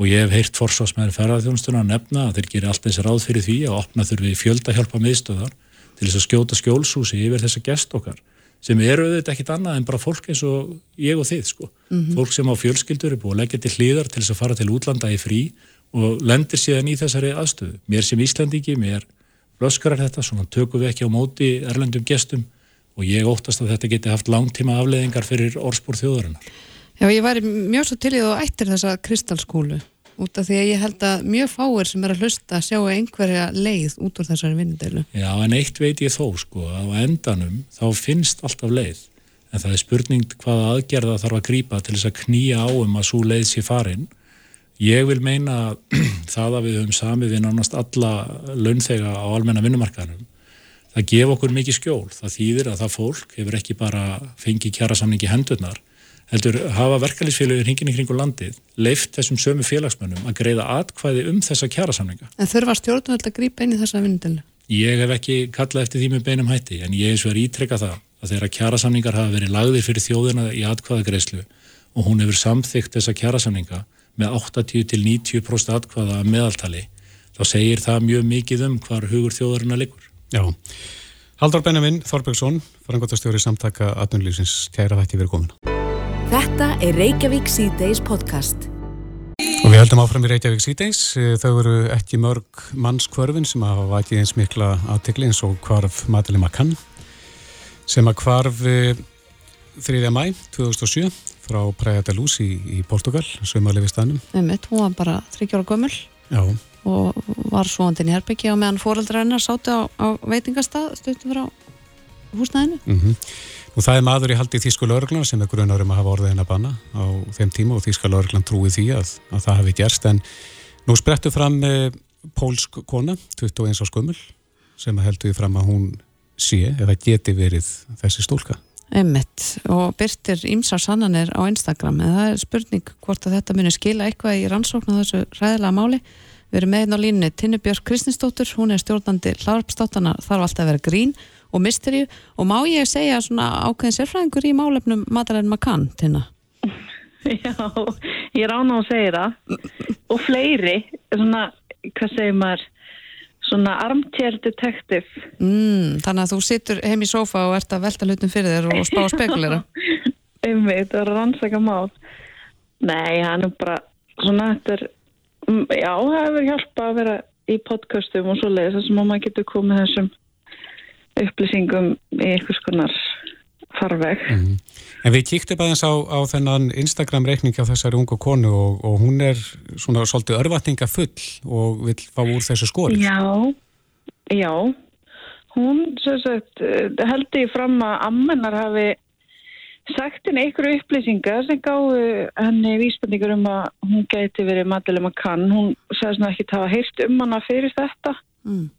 og ég hef heyrt forsvarsmeður ferðarþjónstuna að nefna að þeir gerir alltaf þessi ráð fyrir því að opna þurfi fjöldahjálpa miðstöðar til þess að skjóta skjólsúsi yfir þessa gest okkar sem eru auðvitað ekkit annað en bara fólk eins og ég og þið sko. Mm -hmm. Fólk sem á fjölskyldur er búið að leggja til hlýðar til þess að fara til útlanda í frí og lendir síðan í þessari aðstöðu. Mér sem Íslandiki, mér blöskar þetta, svona tökum við ekki á móti erlendum gestum og ég óttast að þetta geti haft langtíma afleðingar fyrir orðspór þjóðarinnar. Já, ég væri mjög svo til í þú ættir þessa kristalskúlu út af því að ég held að mjög fáir sem er að hlusta að sjá einhverja leið út úr þessari vinnindeilu. Já, en eitt veit ég þó, sko, á endanum þá finnst alltaf leið, en það er spurning hvaða aðgerða þarf að grýpa til þess að knýja á um að svo leið sé farin. Ég vil meina það að við höfum sami við nánast alla launþega á almenna vinnumarkaðnum. Það gef okkur mikið skjól. Það þýðir að það fólk hefur ekki bara fengið kjara samningi hendurnar heldur hafa verkefælisfélagin hringin í kringu landið leift þessum sömu félagsmönnum að greiða atkvæði um þessa kjærasamninga. En þurfa stjórnvöld að grípa inn í þessa vinnitölu? Ég hef ekki kallað eftir því með beinum hætti en ég hef svo verið ítrekka það að þeirra kjærasamningar hafa verið lagðir fyrir þjóðina í atkvæðagreislu og hún hefur samþygt þessa kjærasamninga með 80-90% atkvæða meðaltali þá segir það mjög mikið um hvar hugur þjóðarinn að liggur. Já. Haldur Benjamin Þorbergsson, farangotastjóri samtaka 18. lífsins, kæra þætti verið komin. Þetta er Reykjavík C-Days podcast. Og við heldum áfram í Reykjavík C-Days. Þau eru ekki mörg mannskvörfin sem hafa vakið eins mikla aðtegli eins og hvarf Madeleine McCann sem að hvarf 3. mæ 2007 frá Praia de Luz í, í Portugal, sögumaliði stannum. Einmitt, hún var bara 30 ára gömul Já. Og var svoandinn í Herbyggji og meðan fóreldra hennar sátu á, á veitingastað stuttum frá húsnæðinu. Mm -hmm. Og það er maður í haldi Þísku lauruglan sem er grunar um að hafa orðið henn að banna á þeim tíma og Þíska lauruglan trúi því að, að það hefði gerst en nú sprettu fram eh, pólsk kona, 21 á skumul sem heldur fram að hún sé eða geti verið þessi stúlka. Emmitt og byrtir ímsar sannanir á Instagram en það er spurning hvort að þetta munir skila eitthvað í rannsóknu þessu ræðilega máli. Við erum með einn á línni Tinnubjörg Kristinsdóttur, hún er stjórnandi hlarpstáttana þarf alltaf að vera grín og mystery. Og má ég segja svona ákveðin sérfræðingur í málefnum Madeleine McCann tina? Já, ég rána að segja það. Og fleiri, svona, hvað segir maður svona armchair detective. Mm, Þannig að þú sittur heim í sofa og ert að velta hlutum fyrir þér og spá spekulera. Umveit, það er rannsaka mál. Nei, hann er bara svona, þetta er já, það hefur hjálpað að vera í podcastum og svo leiðis þess að maður getur komið þessum upplýsingum í einhvers konar farveg. Mm. En við kíktum aðeins á, á þennan Instagram reikning á þessari ungu konu og, og hún er svona svolítið örvatninga full og vil fá úr þessu skóri. Já, já. Hún sagt, heldur fram að ammennar hafi sagt henni einhverju upplýsingar sem gáðu henni vísbendingur um að hún geti verið Madeleine McCann. Hún sagði svona ekki að hafa heilt um hana fyrir þetta. Mm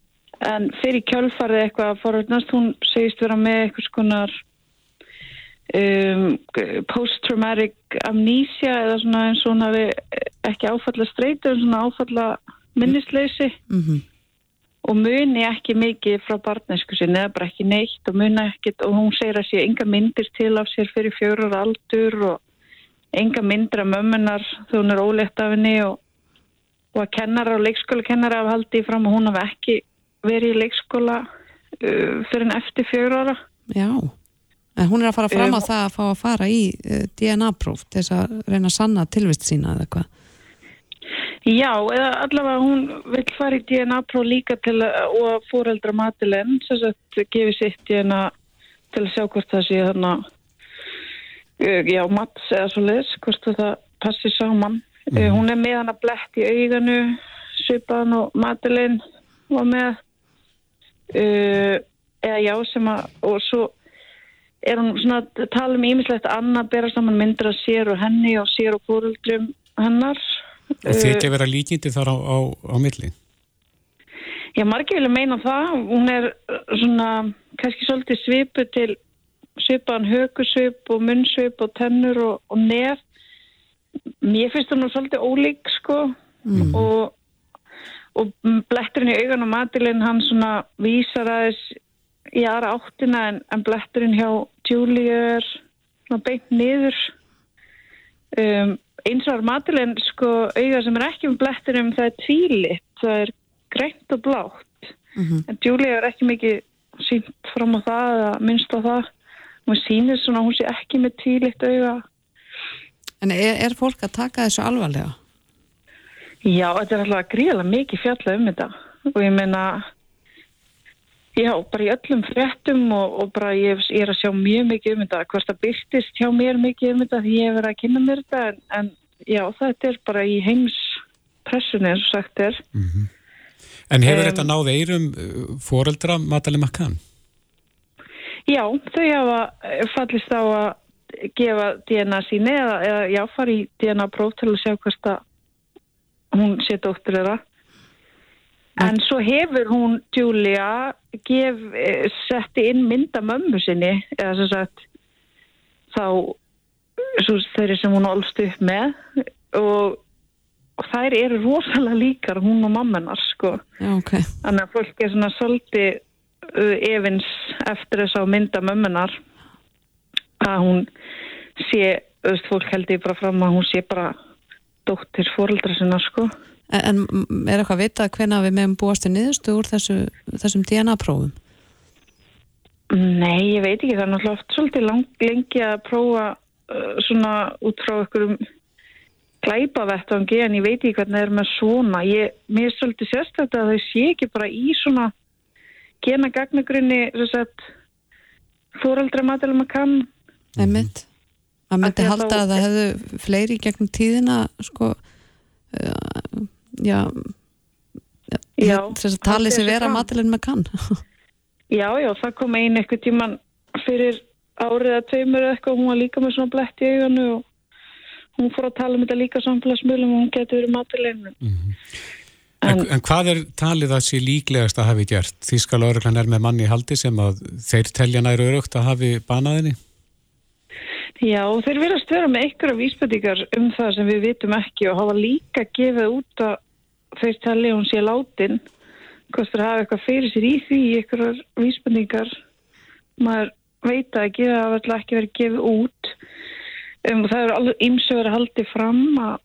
en fyrir kjálfarið eitthvað forutnast, hún segist vera með eitthvað skonar um, post-traumatic amnesia eða svona eins og hún hafi ekki áfalla streytu en svona áfalla minnisleysi mm -hmm. Og muni ekki mikið frá barnesku sinni eða bara ekki neitt og muni ekkit og hún segir að sé enga myndir til af sér fyrir fjórar aldur og enga myndir af mömmunar þegar hún er ólegt af henni og, og að kennara og leikskóla kennara af haldi fram og hún hafi ekki verið í leikskóla uh, fyrir en eftir fjör ára. Já, en hún er að fara fram á um, það að fá að fara í uh, DNA-próf til þess að reyna að sanna tilvist sína eða hvað? Já, eða allavega hún vil fara í DNA-próf líka til að, og fóreldra matilegn, þess að gefi sitt DNA til að sjá hvort það sé þarna, uh, já, mats eða svo leiðis, hvort það passi saman. Mm. Hún er með hann að blett í auganu, svipaðan og matilegn var með uh, eða já sem að og svo er hún svona að tala um ímislegt annað bera saman myndir að sér og henni og sér og fóröldrum hennar Og þið ekki vera líkindi þar á, á, á milli? Já, margir vilja meina það hún er svona kannski svolítið svipu til svipaðan hökusvip og munnsvip og tennur og, og nef mér finnst það nú svolítið ólík sko mm. og og bletturinn í augan og matilinn hann svona vísar aðeins í aðra áttina en, en bletturinn hjá Julie er svona beint niður um, eins og matilinn sko auga sem er ekki með bletturinn það er tvílitt, það er grænt og blátt mm -hmm. en Julie er ekki mikið sínt fram á það eða minnst á það hún sýnir svona, hún sé ekki með tvílitt auga En er, er fólk að taka þessu alvarlega? Já, þetta er alltaf gríðilega mikið fjalla um þetta og ég meina já, bara í öllum fréttum og, og bara ég, ég er að sjá mjög mikið um þetta hvort það byrtist hjá mér mikið um þetta því ég hef verið að kynna mér þetta en, en já, þetta er bara í heims pressunni eins og sagt er mm -hmm. En hefur um, þetta náð eirum uh, foreldra Matali Makkan? Já, þau hafa fallist á að gefa DNA síni eða, eða já, fara í DNA próf til að sjá hvort hún sé dóttur þeirra en svo hefur hún Julia gef, eh, setti inn mynda mömmu sinni eða sem sagt þá þeirri sem hún olst upp með og, og þær eru rosalega líkar hún og mammanar sko okay. þannig að fólk er svona svolítið uh, evins eftir þess að mynda mömmunar að hún sé, auðvist fólk held ég bara fram að hún sé bara dóttir fóröldra sinna sko. En, en er eitthvað að vita hvena við meðum búast í niðurstu úr þessu, þessum DNA-prófum? Nei, ég veit ekki. Það er náttúrulega oft svolítið lang, lengi að prófa uh, svona út frá einhverjum glæpavettangi en ég veit ekki hvernig það er með svona. Ég, mér er svolítið sérstaklega að það sé ekki bara í svona gena gagnagrunni fóröldra matalum að kann. Emmitt maður myndi halda að það hefðu fleiri gegnum tíðina sko uh, já, já þess að tali sér vera matilinn með kann Já, já, það kom einn eitthvað tíman fyrir árið að tveimur eitthvað, hún var líka með svona blett í auganu og hún fór að tala um þetta líka samfélagsmjölum og hún getur verið matilinn mm -hmm. En, en hvað er talið að sé líklegast að hafi gert? Þískal örglan er með manni í haldi sem að þeir telja næru örugt að hafi banaðinni? Já, þeir verðast vera með einhverja vísbendingar um það sem við vitum ekki og hafa líka gefið út að þeir tali hún sé látin. Kostur að hafa eitthvað fyrir sér í því einhverjar vísbendingar. Maður veit að ekki það hafa ekki verið gefið út. Um, það er alveg ímsögur að haldi fram að,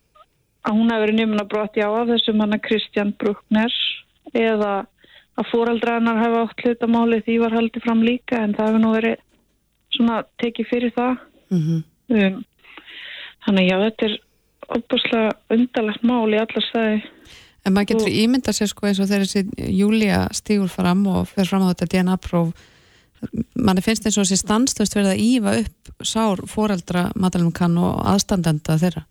að hún hafi verið nefn að broti á af þessum hann að Kristján Bruckner eða að fóraldrarnar hafa átt hlutamáli því var haldið fram líka en það hefur nú verið svona tekið fyrir það Mm -hmm. um, þannig já, þetta er opuslega undarlegt mál í alla stæði. En maður getur og... ímynda sér sko eins og þegar þessi Júlia stígur fram og fer fram á þetta DNA-próf manni finnst eins og þessi stanslust verða að ífa upp sár foreldra matalum kann og aðstandenda þeirra.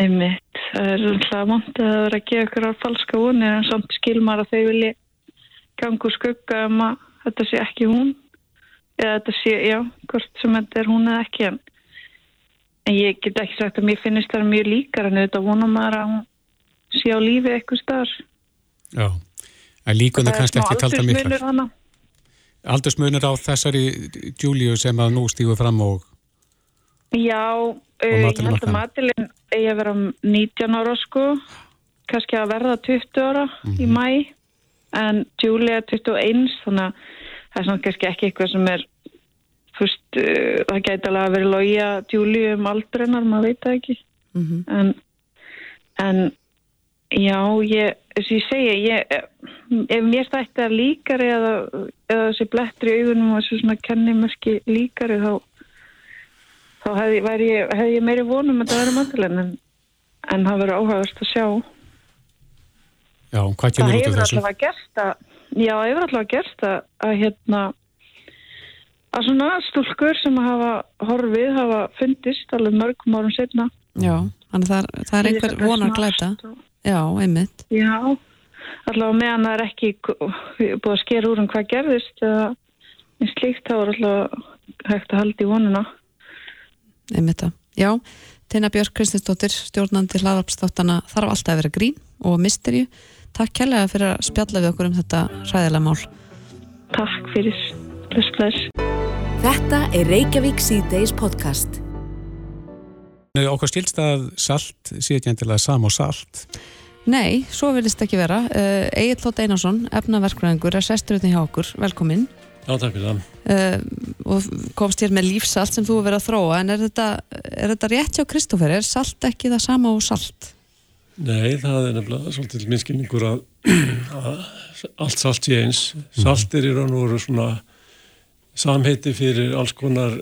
Einmitt, það er alltaf mondið að vera að gefa ykkur á falska vonir en samt skilmar að þau vilja gangu skugga um að þetta sé ekki hún eða þetta sé, já, hvort sem þetta er hún eða ekki en en ég get ekki sagt að mér finnist það mjög líkar en þetta vonum maður að hún sé á lífi eitthvað starf Já, en líkuna kannski ekki talda miklar. Aldursmunir á þessari Júliu sem að nú stígu fram og Já, og uh, ég held að Matilin eigi að vera 19 ára sko. Kannski að verða 20 ára mm -hmm. í mhm. mæ en Júlia 21 þannig að það er svona kannski ekki eitthvað sem er fyrst, uh, það gæti alveg að vera logja djúli um aldrennar, maður veit það ekki mm -hmm. en, en já, ég þess að ég segja, ég ef mér stætti að líkari eða, eða þessi blettri augunum og þessu svona kennimörki líkari þá þá hefði, ég, hefði ég meiri vonum að það verið mandilegn en, en það verið áhagast að sjá Já, hvað kemur út af þessu? Það hefur alltaf að gersta já, það hefur alltaf að gersta að, að hérna að svona stúlkur sem hafa horfið hafa fundist alveg mörgum árum setna Já, þannig það, það er einhver vonar glæta. og... Já, einmitt. Já, allavega meðan það er ekki búið að skera úr um hvað gerðist eða eins líkt þá er alltaf hægt að halda í vonuna Einmitt að, já Tina Björk Kristinsdóttir, stjórnandi hlaðarpstáttana þarf alltaf að vera grín og mysteríu Takk kærlega fyrir að spjalla við okkur um þetta ræðilega mál. Takk fyrir, bless bless Þetta er Reykjavík C-Days podcast. Okkur stilst að salt sé ekki endilega sam og salt. Nei, svo vilist ekki vera. Uh, Egil Lótt Einarsson, efnaverkvæðingur, er sesturutni hjá okkur. Velkomin. Já, takk fyrir það. Uh, og komst hér með lífsalt sem þú hefur verið að þróa, en er þetta, er þetta rétt hjá Kristófer? Er salt ekki það sama og salt? Nei, það er nefnilega svolítið minnskilningur að, að allt salt sé eins. Salt er í raun og veru svona samheiti fyrir alls konar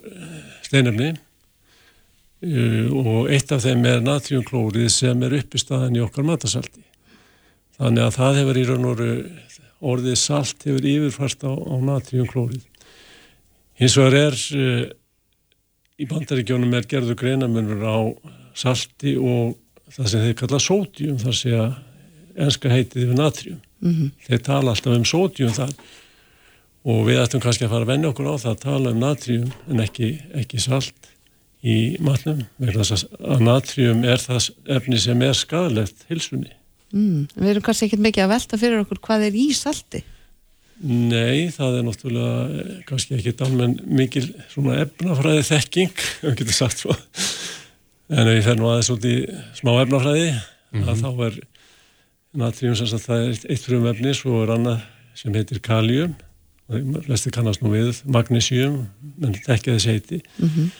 steinefni uh, og eitt af þeim er natriumklórið sem er uppistæðan í okkar matasalti. Þannig að það hefur í raun og orðið salt hefur yfirfært á, á natriumklórið. Hins vegar er uh, í bandaríkjónum er gerður greinamennur á salti og það sem þeir kalla sódjum þar sé að enska heitið yfir natrium. Mm -hmm. Þeir tala alltaf um sódjum þar og við ættum kannski að fara að venja okkur á það að tala um natrium en ekki, ekki salt í matnum vegna þess að natrium er það efni sem er skadalegt hilsunni. Mm, við erum kannski ekkert mikið að velta fyrir okkur hvað er í salti? Nei, það er náttúrulega eh, kannski ekkert almenn mikil svona efnafræði þekking, við getum sagt svo en ef ég fer nú aðeins út í smá efnafræði mm -hmm. þá er natrium sem sagt það er eitt frum efni svo er annað sem heitir kaljum flesti kannast nú við magnésium, menn ekki þessi heiti mm -hmm.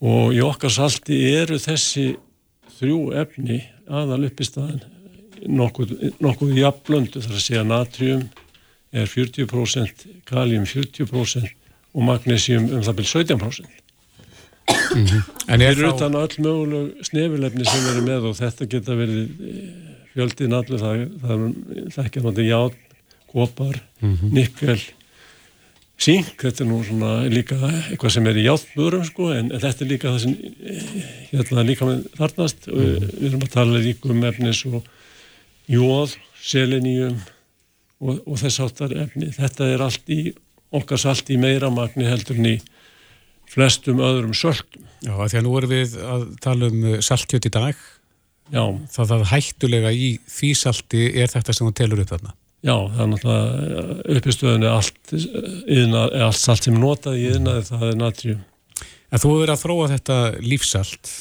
og í okkar salti eru þessi þrjú efni aðal upp í staðan nokkuð, nokkuð jafnblöndu þar að segja natrium er 40%, kalium 40% og magnésium um það byrj 17% Mm -hmm. En er þá... utan öll möguleg snefilefni sem eru með og þetta geta verið eh, fjöldin allir, það, það, það ekki náttúrulega ját, kopar, mm -hmm. nikkel, síng, þetta er nú svona líka eitthvað sem er í játbörum sko en þetta er líka það sem eh, hérna líka með þarnast mm -hmm. við erum að tala líka um efnis og jóð, seleníum og, og þess áttar efni. Þetta er allt í, okkar salt í meira magni heldur en í flestum öðrum sölkum. Já, því að nú erum við að tala um uh, saltjöt í dag. Já. Það að hættulega í því salti er þetta sem það telur upp þarna. Já, það er náttúrulega uppistöðunni allt, yðna, allt salt sem er notað í yðnaði, það er natrium. En þú hefur verið að þróa þetta lífsalt.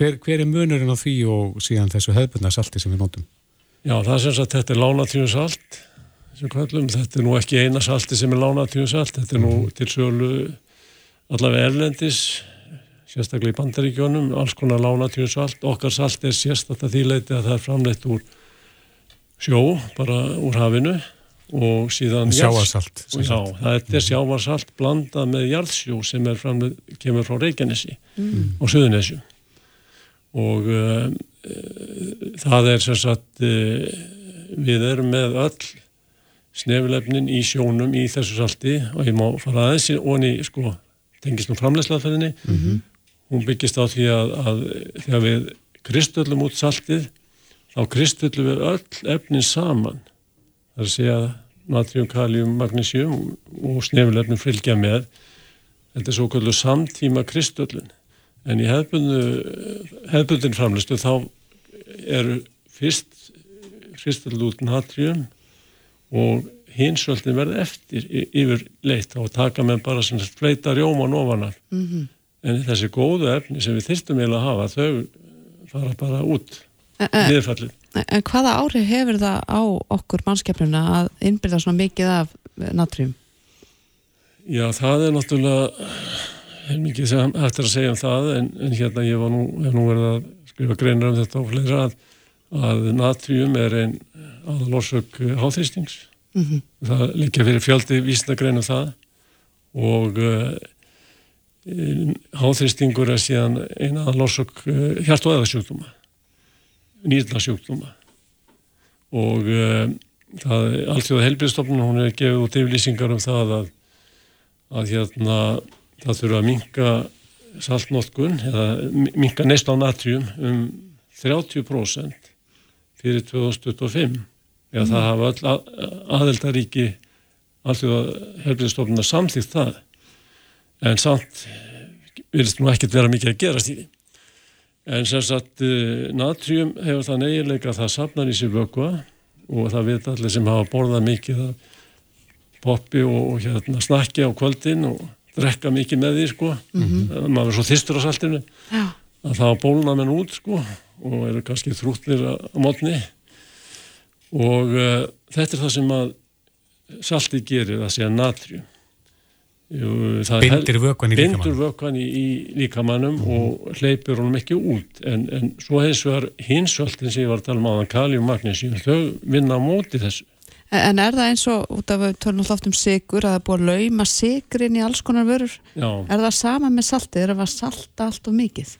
Hver, hver er munurinn á því og síðan þessu hefðbundna salti sem við notum? Já, það er sem sagt, þetta er lánatriumsalt sem kallum, þetta er nú ekki eina salti sem er lánatriumsalt, þetta er nú mhm. til sölu allavega erlendis sérstaklega í bandaríkjónum alls konar lánatíðunsalt okkar salt er sérstaklega þýleiti að það er framleitt úr sjó bara úr hafinu og síðan sjávarsalt og já, það er sjávarsalt blandað með jarðsjó sem er framleitt, kemur frá Reykjanesi mm. og Suðunesju og uh, það er sérstaklega uh, við erum með öll snefilefnin í sjónum í þessu salti og ég má fara aðeins og henni sko tengist nú framlegslaðferðinni mm -hmm. hún byggist á því að, að þegar við kristöllum út saltið þá kristöllum við öll efnin saman. Það er að segja natrium, kalium, magnésium og snefilefnin fylgja með. Þetta er svo kallu samtíma kristöllun en í hefðbundin framlegstu þá eru fyrst kristöll út natrium og hinsvöldin verði eftir yfir leitt. Og taka með bara svona fleita rjóman ofanar mm -hmm. en þessi góðu efni sem við þyrstum eiginlega að hafa þau fara bara út niðurfallin en, en hvaða ári hefur það á okkur mannskjafnuna að innbyrða svona mikið af natrium? Já, það er náttúrulega er mikið sem eftir að segja um það en, en hérna ég var nú, hef nú verið að skrifa greinar um þetta og fleira að, að natrium er einn aðalorsök háþrýstings Mm -hmm. Það líka fyrir fjöldi vísnagreinum það og uh, háþristingur er síðan lorsok uh, hjart- og eðasjúkdóma, nýðlasjúkdóma og það er alltjóða helbriðstofnun, hún er gefið út yfirlýsingar um það að, að hérna það þurfa að minka saltnótkun eða minka neist á natrium um 30% fyrir 2025 Já, það hafa öll aðeldaríki alltaf helbriðstofnuna samþýtt það en samt vilist nú ekkert vera mikið að gerast í því. En sem sagt eh, natrium hefur það negilega að það sapnar í sér vöggva og það veit allir sem hafa borðað mikið poppi og, og hérna snakki á kvöldin og drekka mikið með því sko mm -hmm. maður er svo þýstur á saltinu Já. að það bólna menn út sko og eru kannski þrúttir á mótni og uh, þetta er það sem að salti gerir, það sé að natrium bindir vökvan í líkamannum bindur vökvan í, í líkamannum mm. og hleypur honum ekki út en, en svo hins vegar hinsvöldin sem ég var að tala um á þann kalium magnesium þau vinna á móti þessu En er það eins og, út af að við törnum alltaf um sigur, að það er búið að lauma sigur inn í alls konar vörur? Já. Er það sama með saltið? Er það salta allt og mikið?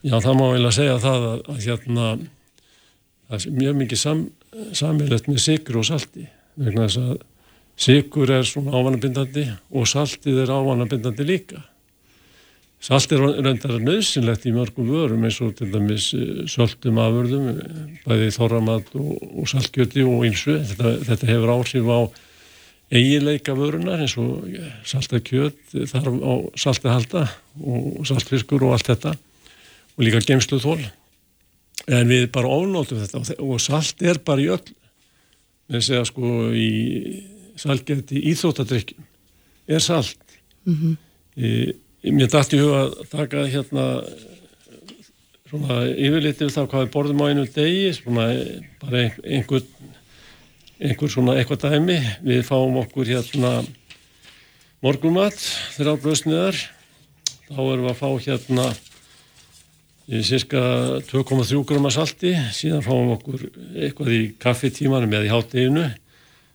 Já, það má vel að segja það að, að hérna, það er mjög mikið sam, samilegt með sigur og salti. Vegna þess að sigur er svona ávanabindandi og saltið er ávanabindandi líka. Salt er reyndar nöðsynlegt í mörgum vörum eins og til dæmis eh, söltum afurðum, bæði þorramat og, og saltgjöti og einsu. Þetta, þetta hefur áhrif á eigileika vörunar eins og saltakjöt þarf á saltahalda og saltfiskur og allt þetta og líka gemslu þól. En við bara ónóttum þetta og salt er bara í öll. Við segja sko í saltgjöti íþóttadrykkjum er salt. Mm -hmm. í Mér dætti huga að taka hérna svona yfirlitið við það hvað við borðum á einu degi, svona bara einhver, einhver svona eitthvað dæmi. Við fáum okkur hérna morgumat þegar á blöðsniðar. Þá erum við að fá hérna í cirka 2,3 gröma salti, síðan fáum við okkur eitthvað í kaffetímanum eða í hátteginu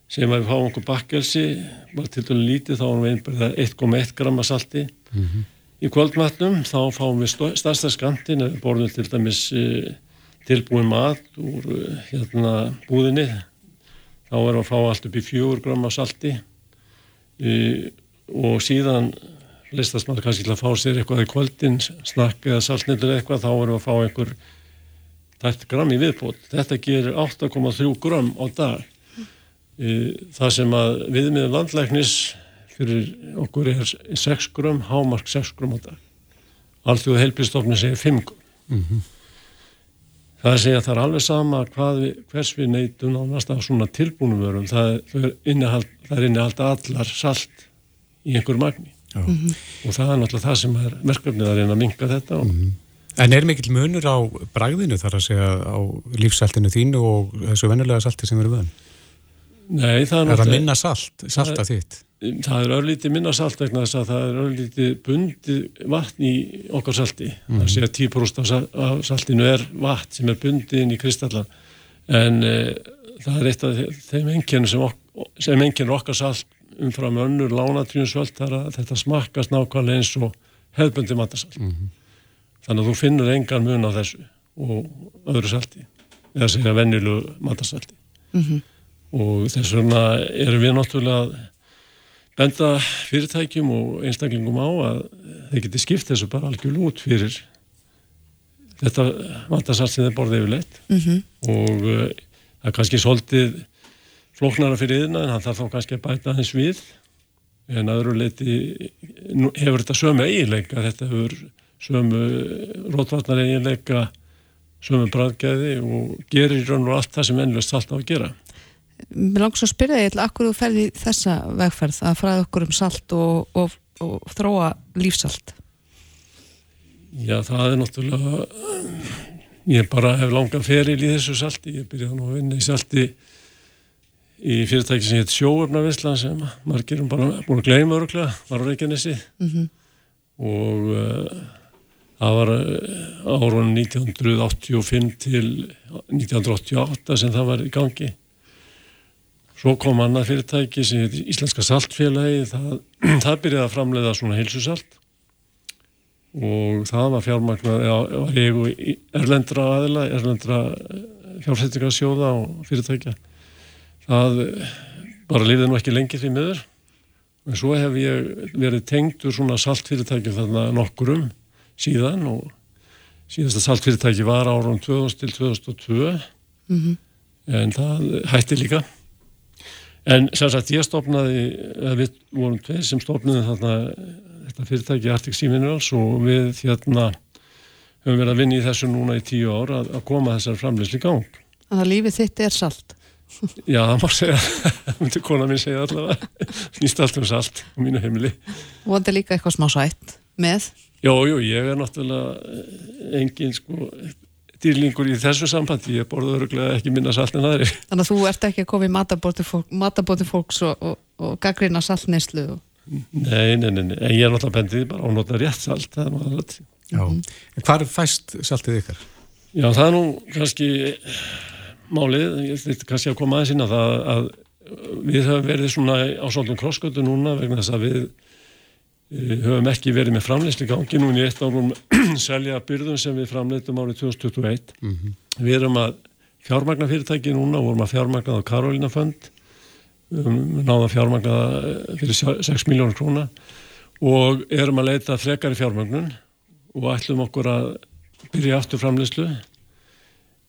sem að við fáum okkur bakkelsi, bara til dælu lítið, þá erum við einberða 1,1 gröma salti Mm -hmm. Í kvöldmatnum þá fáum við starsta skantin, borðum til dæmis uh, tilbúin mat úr uh, hérna búðinni, þá erum við að fá allt upp í fjögur gram af salti og síðan listast maður kannski til að fá sér eitthvað í kvöldin, snakk eða saltnildur eitthvað, þá erum við að fá einhver tætt gram í viðbót. Þetta gerir 8,3 gram á dag. Það sem að viðmiður landlæknis fyrir okkur er 6 grum, hámark 6 grum á dag. Alþjóðu heilbíðstofni segir 5 grum. Mm -hmm. Það segja að það er alveg sama við, hvers við neytum ánast af svona tilbúnum vörum. Það, það er innihald allar salt í einhver magni. Mm -hmm. Og það er náttúrulega það sem er merkefnið að reyna að minka þetta. Mm -hmm. En er mikill munur á bragðinu þar að segja á lífsaltinu þínu og þessu vennulega salti sem eru vöðan? Nei, það er náttúrulega... Er það minna salt, salta þitt? það er örlítið minna salt vegna þess að það er örlítið bundið vatn í okkar salti mm. það sé að 10% af saltinu er vatn sem er bundið inn í kristallan en e, það er eitt af þeim engjörnum sem, ok sem engjörnur okkar salt umfram önnur lánatrjónsvöld þar að þetta smakkast nákvæmlega eins og hefðbundi matasalt mm -hmm. þannig að þú finnur engan mun á þessu og öðru salti eða segja vennilu matasalti mm -hmm. Og þess vegna erum við náttúrulega benda fyrirtækjum og einstaklingum á að þeir geti skipt þessu bara algjörl út fyrir þetta vantarsart sem þeir borðið yfir leitt mm -hmm. og uh, það er kannski svolítið flóknara fyrir yðna en hann þarf þá kannski að bæta hans við. En aðru leiti hefur þetta sömu eiginleika þetta hefur sömu rótvarnar eiginleika sömu bræðgæði og gerir raun og allt það sem ennlust allt á að gera Mér langs að spyrja þig, akkur þú ferði þessa vegferð að fræða okkur um salt og, og, og þróa lífsalt? Já, það er náttúrulega, ég bara hef langan feril í þessu salti, ég byrjaði nú að vinna í salti í fyrirtæki sem heit Sjóöfnavinslan sem margir um bara búin að gleyma öruglega, var á Reykjanesi mm -hmm. og uh, það var uh, árunum 1985 til 1988 sem það var í gangi Svo kom annað fyrirtæki sem heitir Íslenska Saltfélagi, það, það byrjaði að framleiða svona heilsusalt og það var fjármagnar, já, var ég erlendra aðila, erlendra eh, fjársettingarsjóða og fyrirtækja. Það bara lifið nú ekki lengi því miður, en svo hef ég verið tengdur svona saltfyrirtæki þarna nokkurum síðan og síðasta saltfyrirtæki var árum 2000 til 2002, mm -hmm. en það hætti líka. En sem sagt ég stopnaði, við vorum tveir sem stopnaði þarna þetta fyrirtæki Arctic Sea Minerals og við hérna höfum verið að vinna í þessu núna í tíu ár að, að koma þessar framleysli gang. Að lífið þitt er salt? Já, það má segja, það myndi kona mín segja allavega, nýst allt um salt á mínu heimili. Er líka eitthvað smá sætt með? Jú, jú, ég er náttúrulega engin sko dýrlingur í þessu sambandi, ég borði öruglega ekki minna salt en aðri. Þannig að þú ert ekki að koma í matabóti fólk, matabóti fólks og, og, og gaggrina saltneyslu og... Nei, nei, nei, nei, en ég er náttúrulega bendið bara á nota rétt salt, það er náttúrulega rétt. Já, en hvar fæst saltið ykkar? Já, það er nú kannski málið, ég ætti kannski að koma aðeins inn að það að við höfum verið svona á svolítið krossgötu núna vegna þess að við eh, höfum ekki verið með framleysli gangi. Núni eitt árum selja byrðum sem við framleitum árið 2021 mm -hmm. við erum að fjármagna fyrirtæki núna og vorum að fjármagna á Karolina Fund. Um, náða fjármagna fyrir 6 miljónur króna. Og erum að leita frekar í fjármagnun og ætlum okkur að byrja aftur framleyslu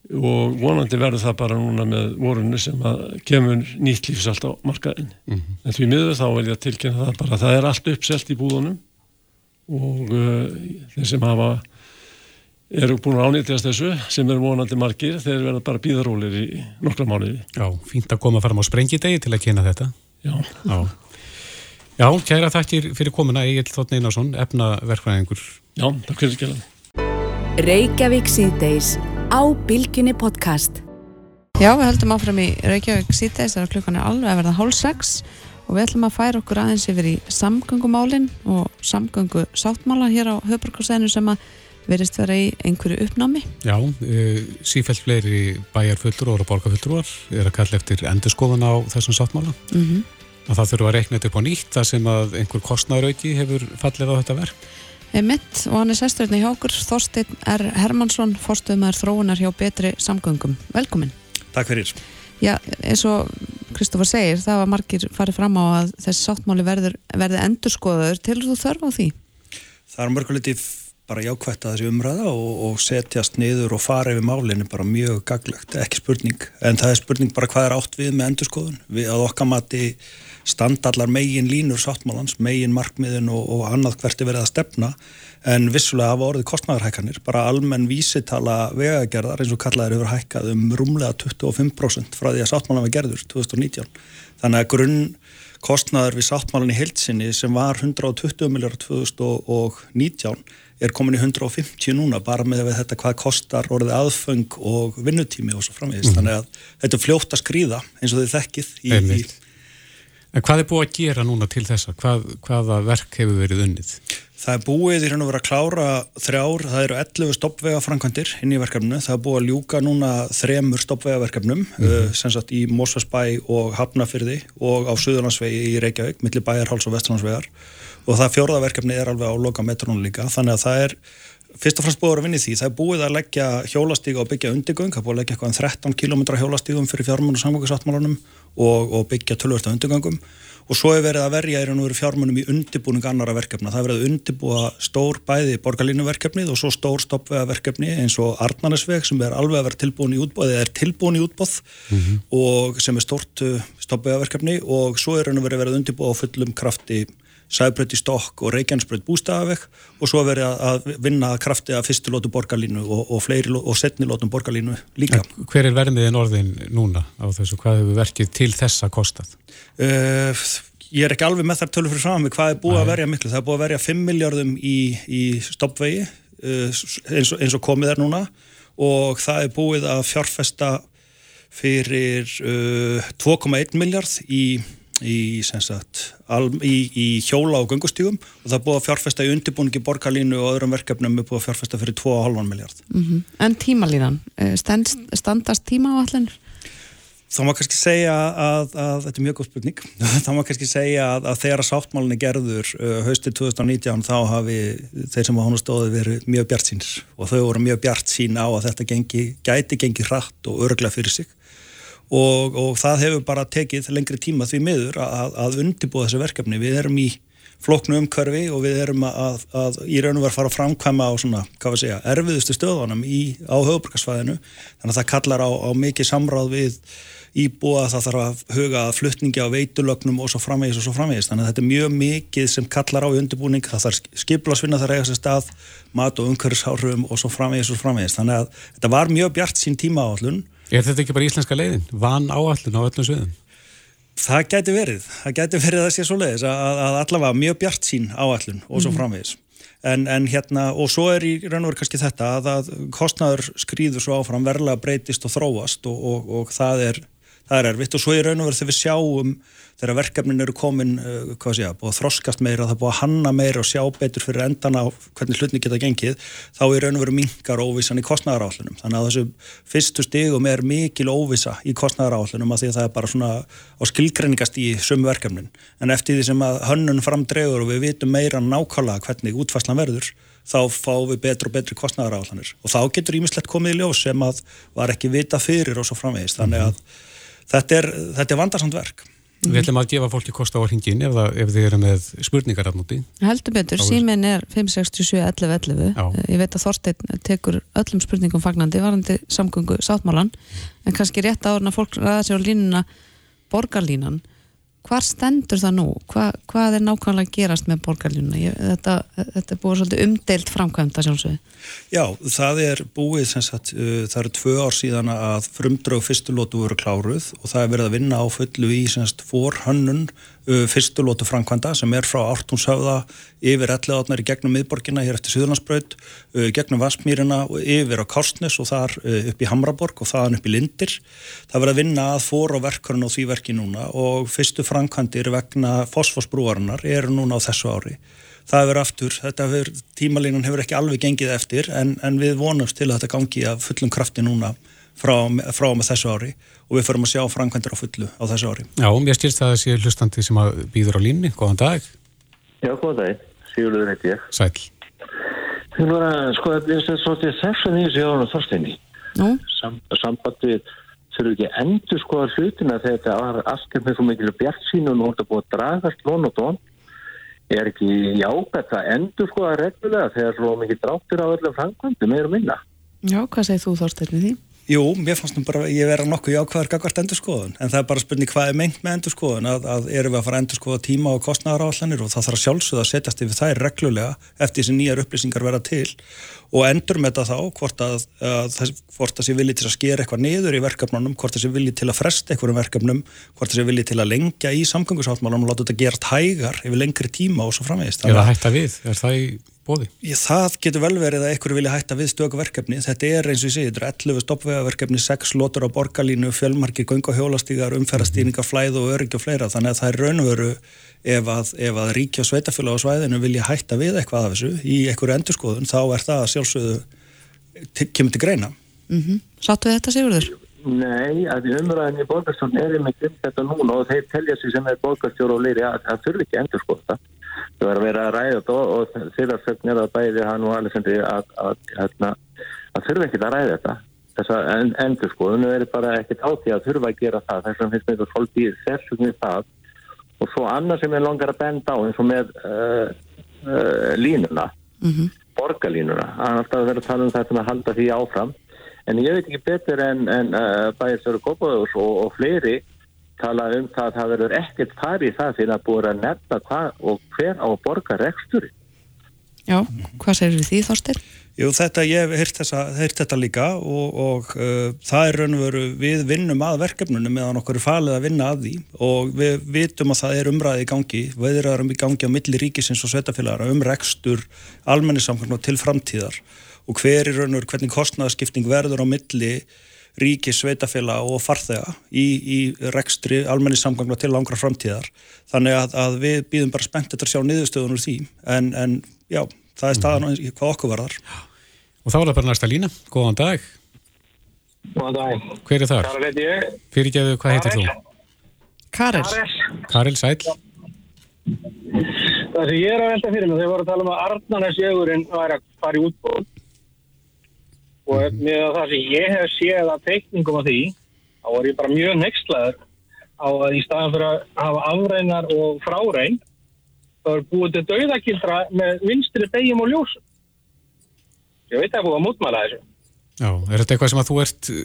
og vonandi verður það bara núna með vorunni sem að kemur nýtt lífsalt á markaðin mm -hmm. en því miður þá vil ég tilkynna það bara það er allt uppselt í búðunum. Og uh, þeir sem hafa eru búin að ánýttjast þessu sem eru vonandi margir þeir verða bara bíðarólir í nokkra mánuði. Já, fínt að koma fram á sprengidegi til að kynna þetta. Já. Já, Já kæra þakkir fyrir komuna Egil Þótt Einarsson, efnaverkvæðingur Já, takk fyrir skiljaði Reykjavík síðdeis á Bilginni podcast. Já, við höldum áfram í Reykjavík síðdeis þegar klukkan er alveg að verða hálf sex og við ætlum að færa okkur aðeins yfir í samgöngumálin og samgöngu sáttmála hér á höfbrukarsæðinu sem að verist vera í einhverju uppnámi. Já, e, sífælt fleiri bæjarfullur og borgarfullur er að kalla eftir endurskóðan á þessum sáttmála. Mm -hmm. að það þurfa að reikna þetta upp á nýtt þar sem að einhver kostnæðrauki hefur fallið á þetta verk. Mitt og hann er sesturinn í hjókur Þorstein R. Hermansson fórstuðumar þróunar hjá betri samgöngum Velkomin. Takk fyrir Já, eins og Kristófur segir það var margir farið fram á að þessi sáttmáli verður, verði endurskoðaður til þú þörf á því? Það er mörguleiti bara jákvægt að þessi umræða og, og setjast niður og fara yfir málinu bara mjög gaglegt, ekki spurning en það er spurning bara hvað er átt við með endurskoðun við að okkar mati standallar megin línur sáttmálans, megin markmiðin og, og annað hvert er verið að stefna en vissulega hafa orðið kostnæðarhækkanir bara almenn vísitala vegagerðar eins og kallaður hefur hækkað um rúmlega 25% frá því að sáttmálan var gerður 2019. Þannig að grunn kostnæðar við sáttmálan í heilsinni sem var 120 miljard 2019 er komin í 150 núna bara með þetta hvað kostar orðið aðföng og vinnutími og svo framvegist. Mm -hmm. Þannig að þetta er fljótt að skrýða eins og þið þekkið í, í En hvað er búið að gera núna til þessa? Hvað, hvaða verk hefur verið unnið? Það er búið í raun og verið að klára þrjár, það eru 11 stoppvega framkvæmdir inn í verkefnu, það er búið að ljúka núna þremur stoppvega verkefnum mm -hmm. uh, sem sagt í Mósvarsbæ og Hafnafyrði og á Suðurlandsvegi í Reykjavík millir Bæjarháls og Vesturlandsvegar og það fjórðaverkefni er alveg á loka metrónu líka, þannig að það er fyrst og fremst búið að vinni því, það er búið að leggja hjólastíga og byggja undirgöng, það er búið að leggja eitthvað um 13 km hjólastígum fyrir fjármunum og samgöngusáttmálunum og, og byggja tölvörsta undirgöngum og svo er verið að verja í raun og veru fjármunum í undirbúning annara verkefna. Það er verið að undirbúa stór bæði borgarlínuverkefnið og svo stór stoppvegaverkefni eins og Arnarnesveg sem er alveg að vera tilbúin í útbóð eða er tilbúin í útbóð mm -hmm. og sem er stórt uh, stoppvegaverkefni og svo er raun og verið að vera að undirbúa á fullum krafti Sæbröð í stokk og Reykjanesbröð bústafaveg og svo verið að vinna krafti að fyrstulótu borgarlínu og, og, og setnilótum borgarlínu líka. En hver er vermiðin orðin núna á þessu? Hvað hefur verkið til þessa kostað? Uh, ég er ekki alveg með þar tölur fyrir fram hvað er búið Æ. að verja miklu. Það er búið að verja 5 miljardum í, í stoppvegi uh, eins, og, eins og komið er núna og það er búið að fjárfesta fyrir uh, 2,1 miljard í í, sagt, al, í, í hjóla og gungustígum og það er búið að fjárfesta í undirbúningi borgarlínu og öðrum verkefnum er búið að fjárfesta fyrir 2,5 miljard mm -hmm. En tímalíðan, eh, Stend, standast tíma á allir? Þá má kannski segja að, að þetta er mjög góð spurning, þá má kannski segja að, að þegar sáttmálinni gerður uh, haustið 2019 þá hafi þeir sem á honu stóði verið mjög bjart síns og þau voru mjög bjart sín á að þetta gengi, gæti gengi hratt og örgla fyrir sig og, og það hefur bara tekið lengri tíma því miður að, að undibúa þessu verkefni. Við erum í floknu umkörfi og við erum að, að í raun og verð fara að framkvæma á svona, hvað við segja, erfiðustu stöðunum í, á höfuborgarsvæðinu. Þannig að það kallar á, á mikið samráð við íbúa, það þarf að huga fluttningi á veitulögnum og svo framvegis og svo framvegis. Þannig að þetta er mjög mikið sem kallar á undirbúning, það þarf skiplasvinna þar eiga sér stað, mat og umhverfishárfum og svo framvegis og svo framvegis. Þannig að þetta var mjög bjart sín tíma áallun Er þetta ekki bara íslenska leiðin? Van áallin á öllum sviðum? Það gæti verið. Það gæti verið að sé svo leiðis að, að allavega mjög bjart sín áallin og svo mm. framvegis. En, en hérna, og svo er í raun og veru kannski þetta að, að kostnaður skrýður svo áfram, verðlega breytist og þróast og, og, og það er það er erfitt og svo í raun og veru þegar við sjáum þegar verkefnin eru komin uh, sé búið að þroskast meira, það búið að hanna meira og sjá betur fyrir endana hvernig hlutni geta gengið, þá í raun og veru mingar óvissan í kostnæðarállunum, þannig að þessu fyrstu stigum er mikil óvissa í kostnæðarállunum að því að það er bara svona á skilgreiningast í sömu verkefnin. En eftir því sem að hönnun framdregur og við vitum meira nákvæmlega hvernig útfæslan verður þá fáum við betri og betri kostnæðaráðlanir og þá getur ímislegt komið í ljós sem að var ekki vita fyrir og svo framvegist þannig að þetta er, þetta er vandarsamt verk. Við ætlum að gefa fólki kost á hringin ef, ef þið eru með spurningar afnúti. Heldur betur, símin er 567 11 11. Já. Ég veit að Þorstein tekur öllum spurningum fagnandi varandi samgöngu sáttmálan en kannski rétt ára að fólk ræða sér á línuna borgarlínan Hvar stendur það nú? Hva, hvað er nákvæmlega gerast með borgarljónu? Þetta, þetta er búið svolítið umdeilt framkvæmda sjálfsögðu. Já, það er búið, sagt, uh, það eru tvö ár síðan að frumdraug fyrstulótu voru kláruð og það er verið að vinna á fullu í forhönnun Uh, fyrstulótu framkvæmda sem er frá Ártúnshöfða yfir ellegaðnar í gegnum miðborgina hér eftir Suðurlandsbraut, uh, gegnum Vassmýrina og yfir á Kárstnes og þar upp í Hamraborg og þaðan upp í Lindir. Það verður að vinna að fór og verkurinn á því verki núna og fyrstu framkvæmdir vegna fosfosbrúarinnar eru núna á þessu ári. Það hefur aftur, þetta hefur, tímalínan hefur ekki alveg gengið eftir en, en við vonumst til að þetta gangi að fullum krafti núna frá, frá með þessu ári og við förum að sjá framkvæmdur á fullu á þessu ári. Já, mér styrst það að sé hlustandi sem að býður á línni. Góðan dag. Já, góðan dag. Sigurður heiti ég. Sæl. Þú voru að sko að það er svolítið þessu nýjus í ánum þorsteini. Nú? Sam, sambandið þurfu ekki endur sko að hlutina þegar þetta var allt með svo mikil bjart sín og nú er þetta búið að dragast lón og tón. Er ekki jábært að endur sko að reglulega þegar svo mikið dráttur á öllum framkvæmdu meður minna? Já, hvað segir þú Þorstein við því? Jú, mér fannst nú bara að ég vera nokkuð jákvæðar gagvart endurskoðun, en það er bara spurning hvað er mengt með endurskoðun, að, að erum við að fara að endurskoða tíma og kostnæðaráallanir og það þarf sjálfsögða að setjast yfir þær reglulega eftir þessi nýjar upplýsingar vera til og endur með það þá hvort að, að hvort það sé vilji til að skera eitthvað niður í verkefnunum, hvort það sé vilji til að fresta eitthvað verkefnum, hvort það sé vilji til að lengja í samgöngusáttmálum og láta þetta gerast hægar yfir lengri tíma og svo framvegist. Eða hætta við, er það í bóði? Ég, það getur vel verið að einhverju vilja hætta við stökuverkefni. Þetta er eins og ég segi, þetta er 11 stoppvegaverkefni, 6 lótur á borgarlínu, fjölmarki, göng og hjólastígar, umferðastýningar, flæð og örygg og fleira. Þannig að það er raunveru ef að, ef að ríkja og sveitafélag á svæðinu vilja hætta við eitthvað af þessu í einhverju endurskoðun, þá er það sjálfsögðu kemur til greina. Mm -hmm. Sattu þetta Sigurður? Nei, að í umræðinni borgarstjórn er einmitt um þetta núna og þeir telja sig sem er borgarstjóru og leiri að það þurfi ekki endur skoða það var að vera að ræða þetta og þeirra sögnir að bæði hann og Alessandri að, að, að, að þurfa ekki að ræða þetta. Þess að endur sko, nú er bara ekkit átíð að þurfa að gera það. Þess að finnst fólk í þessum við það. Og svo annað sem ég longar að benda á eins og með uh, uh, línuna mm -hmm. borgarlínuna, að alltaf vera að tala um þetta að halda því áfram. En ég veit ekki betur en, en uh, bæðistöru Gópaðurs og, og fleiri tala um það að það verður ekkert farið það fyrir að búið að nefna hvað og hver á borgar rekstur Já, hvað segir því Þorstir? Jú, þetta, ég hef heyrt þetta líka og, og uh, það er raun og veru við vinnum að verkefnunum meðan okkur er falið að vinna að því og við vitum að það er umræði í gangi við erum í gangi á milli ríkisins og sveitafélagar um rekstur almennisamkvæmlega til framtíðar og hver er raun og veru hvernig kostnæðaskipting verður á milli ríkis, sveitafélag og farþega í, í rekstri almenni samgangla til langra framtíðar. Þannig að, að við býðum bara spennt eftir að sjá niðurstöðunur því. En, en já, það er staðan mm. hvað okkur varðar. Og þá er það bara næsta lína, góðan dag. Góðan dag. Hver er þar? Karel heiti ég. Fyrirgeðu, hvað heitir þú? Karel. Karel. Sæl Það sem ég er að velta fyrir mig, þegar voru að tala um að Arnarnesjögurinn væri að fara í útbóð og mhm. með það sem ég hef séð að teikningum af því þá er ég bara mjög nextlaður á að í staðan fyrir að hafa afreinar og frárein þá er búið til dauðakildra með vinstri begjum og ljósum ég veit að það er búið að mútmæla þessu Já, er þetta eitthvað sem að þú ert uh,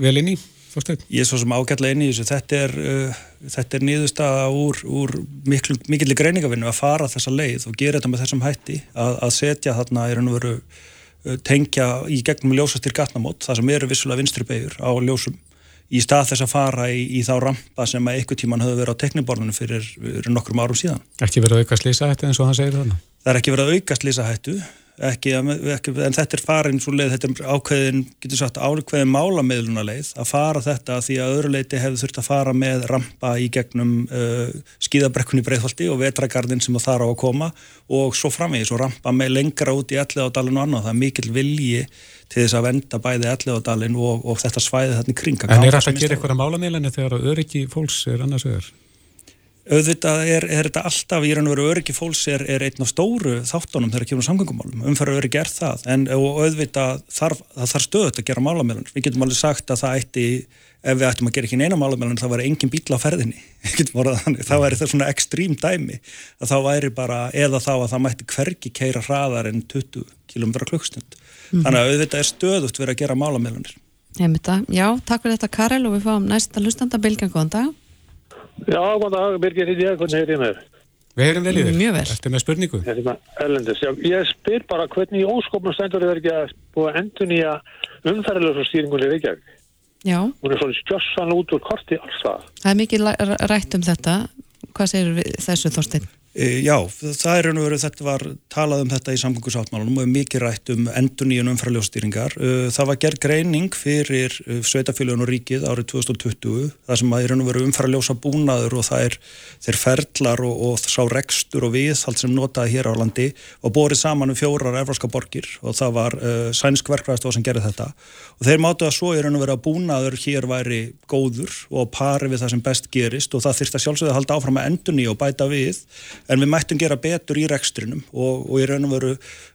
vel inn í? Þorstein? Ég er svo sem ágætla inn í þessu þetta er, uh, þetta er nýðustaða úr, úr miklu, mikillir greiningavinnu að fara þessa leið og gera þetta með þessum hætti að, að setja þarna í raun og veru tengja í gegnum ljósastir gatnamót, það sem eru vissulega vinstri begur á ljósum í stað þess að fara í, í þá rampa sem að ykkur tíman höfðu verið á tekniborðinu fyrir, fyrir nokkrum árum síðan. Ekki verið að auka slísahættu eins og hann segir þarna? Það er ekki verið að auka slísahættu ekki, ekki, en þetta er farin svo leið, þetta er ákveðin, getur sagt ákveðin málamiðluna leið að fara þetta því að öðru leiti hefur þurft að fara með rampa í gegnum uh, skíðabrekkunni breyðholti og vetragarðin sem það þarf á að koma og svo framvegis og rampa með lengra út í elli á dalinu og annað, það er mikil vilji til þess að venda bæði elli á dalin og, og þetta svæði þarna kringa. En er þetta að gera eitthvað málamiðlani þegar öryggi fólks er annars öður? Auðvitað er, er þetta alltaf í raun og veru öryggi fólks er, er einn af stóru þáttunum þegar kemur samgöngumálum, umfæra öryggi er það en auðvitað þarf, það þarf stöðut að gera málamilun, við getum alveg sagt að það ætti, ef við ættum að gera ekki neina málamilun þá væri engin bíl á ferðinni. Þá væri það svona ekstrím dæmi að þá væri bara, eða þá að það mætti hverki keira hraðar en 20 km klukkstund, mm -hmm. þannig að auðvitað er stöðut verið að gera málamilunir Já, takk fyrir þetta Karel og við fáum næsta lustanda bilgan, góðan dag Já, góðan dag, Birgir Hítið, hvernig hefur ég með þér? Við erum vel í þér. Mjög vel. Þetta er með spurningu. Þetta er með ellendis. Já, ég spyr bara hvernig í óskopnum stendur þið ekki að búa endur nýja umferðilega stýringunni Reykjavík. Já. Hún er svona stjossan út úr korti alls það. Það er mikið rætt um þetta. Hvað segir þessu Þorstein? E, já, það er raun og veru, þetta var talað um þetta í samgöngusáttmálunum og mikið rætt um endur nýjun umfraljóstýringar. E, það var gerð greining fyrir e, sveitafélagun og ríkið árið 2020, það sem að í raun og veru umfraljósa búnaður og það er þeir ferlar og, og sá rekstur og viðhald sem notaði hér á landi og borið saman um fjórar efraska borgir og það var uh, sænsk verkvæðastof sem gerði þetta og þeir mátu að svo í raun og veru að búnaður hér væri góður og pari við það sem best gerist og það þurfti að sjálfsögða að halda áfram að endur nýja og bæta við en við mættum gera betur í rekstrinum og, og í raun og veru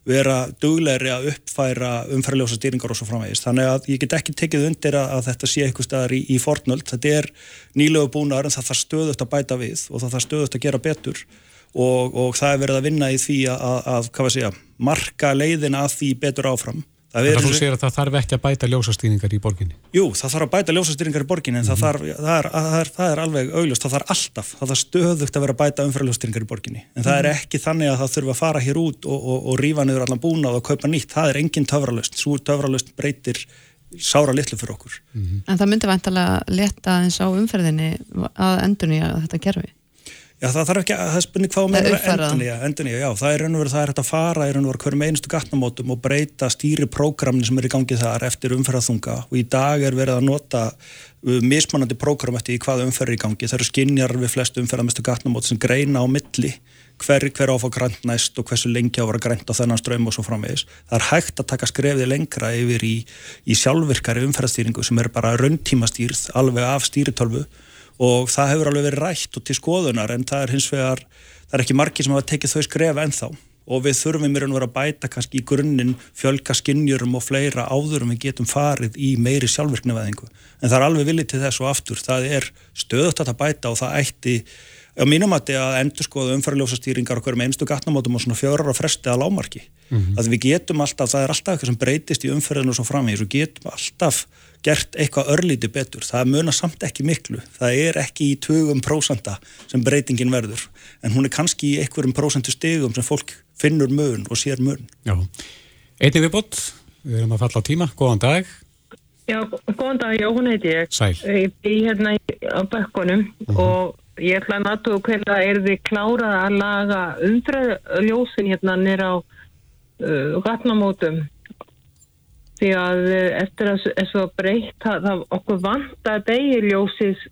vera duglegri að uppfæra umfærljósa stýringar og svo framvegist. Þannig að ég get ekki tekið undir að, að þetta sé eitthvað staðar í, í fornöld. Þetta er nýlegu búnaður en það þarf stöðut að bæta við og það þarf stöðut að gera betur og, og það er verið að vinna í því að, að, að segja, marka leiðin að því betur áfram Það er þú segir að það þarf ekki að bæta ljósastýringar í borginni? Jú, það þarf að bæta ljósastýringar í borginni en mm -hmm. það, þarf, það, er, það, er, það er alveg augljóst, það þarf alltaf, það þarf stöðugt að vera að bæta umfæraljósastýringar í borginni en mm -hmm. það er mhm. ekki þannig að það þurfa að fara hér út og, og, og rífa niður allan búnað og kaupa nýtt, það er engin töfralöst, svo töfralöst breytir sára litlu fyrir okkur. Mm -hmm. En það myndi vantilega leta eins á umferðinni að endurni að þetta gerfi? Já, það þarf ekki að, það er spurning hvað með endunía, endunía, já, það er verið, það er hægt að fara í raun og verið hverjum einustu gatnamótum og breyta stýriprógramni sem er í gangi þar eftir umferðathunga og í dag er verið að nota uh, mismanandi prógram eftir í hvað umferð er í gangi, það eru skinjar við flest umferðamestu gatnamót sem greina á milli hver, hver áfá grænt næst og hversu lengi á að vera grænt á þennan ströym og svo framvegis. Það er hægt að taka skrefði lengra yfir í, í sjálfvirkari umferðstýringu sem er bara rauntímastýrð alveg af stýritölvu og það hefur alveg verið rætt og til skoðunar en það er hins vegar, það er ekki margi sem hafa tekið þau skref ennþá. Og við þurfum í vera að bæta kannski í grunninn fjölka skinnjurum og fleira áðurum við getum farið í meiri sjálfvirkniveðingu en það er alveg viljið til þess og aftur. Það er stöðut að bæta og það ætti á mínum að endur skoða umfæraljósastýringar okkur með einstu gatnamótum og svona fjórar og fresti að lámarki mm -hmm. að við getum alltaf, það er alltaf eitthvað sem breytist í umfæraljónu og svo framvegis. Og getum alltaf gert eitthvað örlíti betur, það munar samt ekki miklu, það er ekki í 20 prósanda sem breytingin verður. En hún er kannski í einhverjum prósentu stegum sem fólk finnur mun og sér mun. Já, einnig við bótt við erum að falla á tíma, góðan dag. Já, góðan dag, já, hún heiti ég. Sæl. Ég er hérna á bekkonum mhm. -huh. og ég ætla að natu hvernig er þið klárað að laga umfröðljósin hérna nýra á uh, gatnamótum. Því að eh, eftir að þessu var breytt það, það okkur vant að degiljósis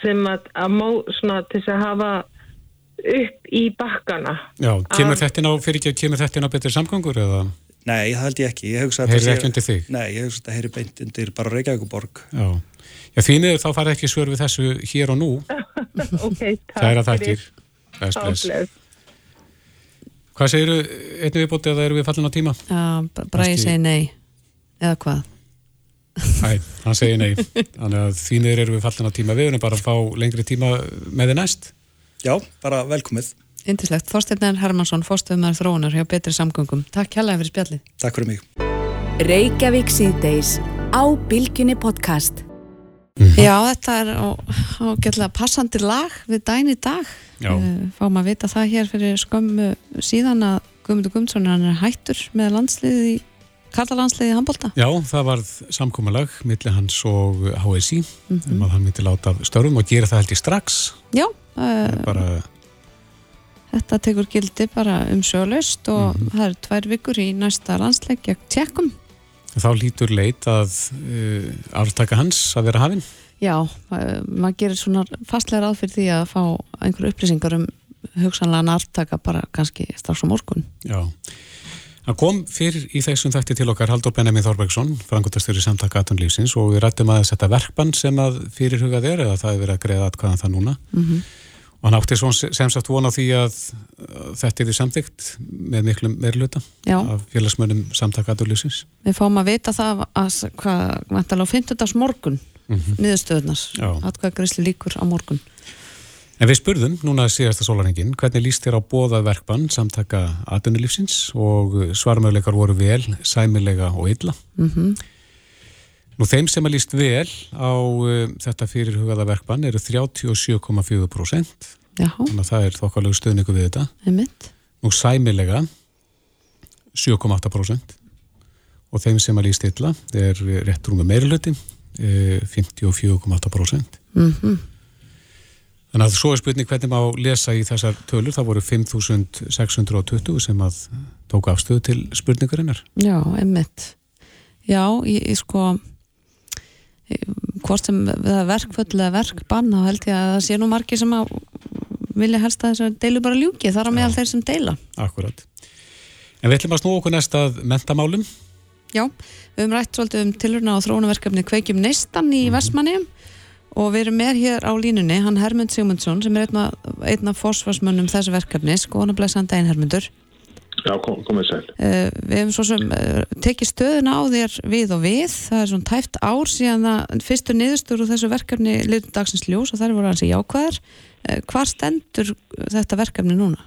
sem að, að mó svona til að hafa upp í bakkana. Já, kemur þetta ná fyrir ekki, kemur þetta ná betur samgangur eða? Nei, það held ég ekki. Heyrir ekki undir þig? Nei, ég hugsa að þetta heyrir beint undir bara Reykjavíkuborg Já, Já þínir þá farið ekki svör við þessu hér og nú. Ok, takk Það er að þættir Hvað segiru einnig viðbútið eða eru við fallin á tíma? Já, bara ég segi nei. Eða hvað? Æ, hann segir nei. Þannig að þínir eru við fallin á tíma. Við erum bara að fá lengri tíma með þið næst. Já, bara velkomið. Índislegt, Þorstein Hermansson, fórstöðumar þróunar hjá Betri Samgöngum. Takk hjálpa fyrir spjallið. Takk fyrir mig. Mm -hmm. Já, þetta er ágætlega passandi lag við dæni dag. Já. Eh, fáum að vita það hér fyrir skömmu síðan að Guðmundur Guðmundsson er hættur með landsliðið í Karlalandsliði handbólta? Já, það varð samkómalag millir hans og HSI mm -hmm. um að hann myndi láta af störfum og gera það held ég strax Já uh, bara... Þetta tekur gildi bara um sjölaust og mm -hmm. það eru tvær vikur í næsta landsleik gegn tjekkum Þá lítur leit að uh, aftaka hans að vera hafinn Já, maður gerir svona fastlega ráð fyrir því að fá einhverju upplýsingar um hugsanlega nartaka bara kannski strax á morgun. Já, það kom fyrir í þessum þætti til okkar Haldur Benjamin Þorbergsson, frangotastjóri samtaka aðtunlífsins og við rættum að þetta verkbann sem að fyrirhugað er eða það er verið að greiða aðkvæðan það núna mm -hmm. Og hann átti sem sagt vona því að þetta er því samþygt með miklu meirluta af félagsmönum samtaka aðtunlífsins. Við fáum að vita það að hvað vantala á 50. morgun mm -hmm. niðurstöðunar atkvæða grísli líkur á morgun En við spurðum núna síðasta sólarhengin hvernig líst þér á bóðað verkbann samtaka aðunulífsins og svarmöðleikar voru vel, sæmilega og illa mm -hmm. Nú þeim sem að líst vel á uh, þetta fyrirhugaða verkbann eru 37,4% þannig að það er þokkalegu stöðningu við þetta Einmitt. Nú sæmilega 7,8% og þeim sem að líst illa er rétt rúmi meirluti 54,8% mm -hmm. Þannig að svo er spurning hvernig má lesa í þessar tölur, það voru 5.620 sem að tók afstöðu til spurningarinnar. Já, einmitt. Já, ég, ég sko hvort sem það er verkföll eða verkbann, þá held ég að það sé nú margi sem að vilja helst að þessar deilu bara ljúki, þar á meðal þeir sem deila. Akkurat. En við ætlum að snú okkur næst að mentamálum. Já, við höfum rætt svolítið um tilurna á þróunaverkefni Kveikjum Neistan í mm -hmm. Vestmanniðum og við erum með hér á línunni hann Hermund Sigmundsson sem er einna, einna fórsvarsmönnum þessu verkefni blæsa hann daginn Hermundur Já, kom, komið sæl uh, Við hefum svo sem uh, tekið stöðuna á þér við og við, það er svona tæft ár síðan að fyrstu niðurstur úr þessu verkefni litur dagsins ljós og það er voru hansi jákvæðar uh, Hvar stendur þetta verkefni núna?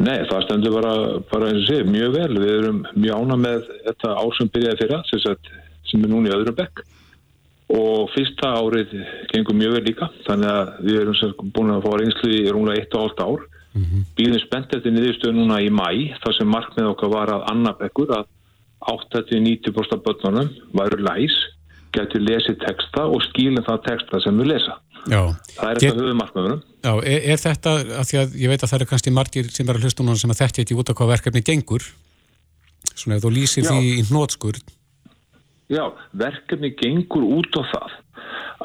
Nei, það stendur bara, bara eins og sé, mjög vel. Við erum mjög ána með þetta ár sem byrjaði fyrra, sem, sem er núna í öðrum bekk og fyrsta árið gengur mjög vel líka, þannig að við erum búin að fá reynslu í rúnlega 1,5 ár. Mm -hmm. Býðum spennt eftir niðurstöðu núna í mæ, þar sem markmið okkar var að annar bekkur að 8-90% börnunum væru læs, getur lesið texta og skilin það texta sem við lesa. Já. Það er þetta höfumarkmiðunum. Já, er, er þetta, að því að ég veit að það eru kannski margir sem er að hlusta núna sem að þetta ekki út af hvað verkefni gengur, svona ef þú lýsir Já. því í hnótskur. Já, verkefni gengur út á það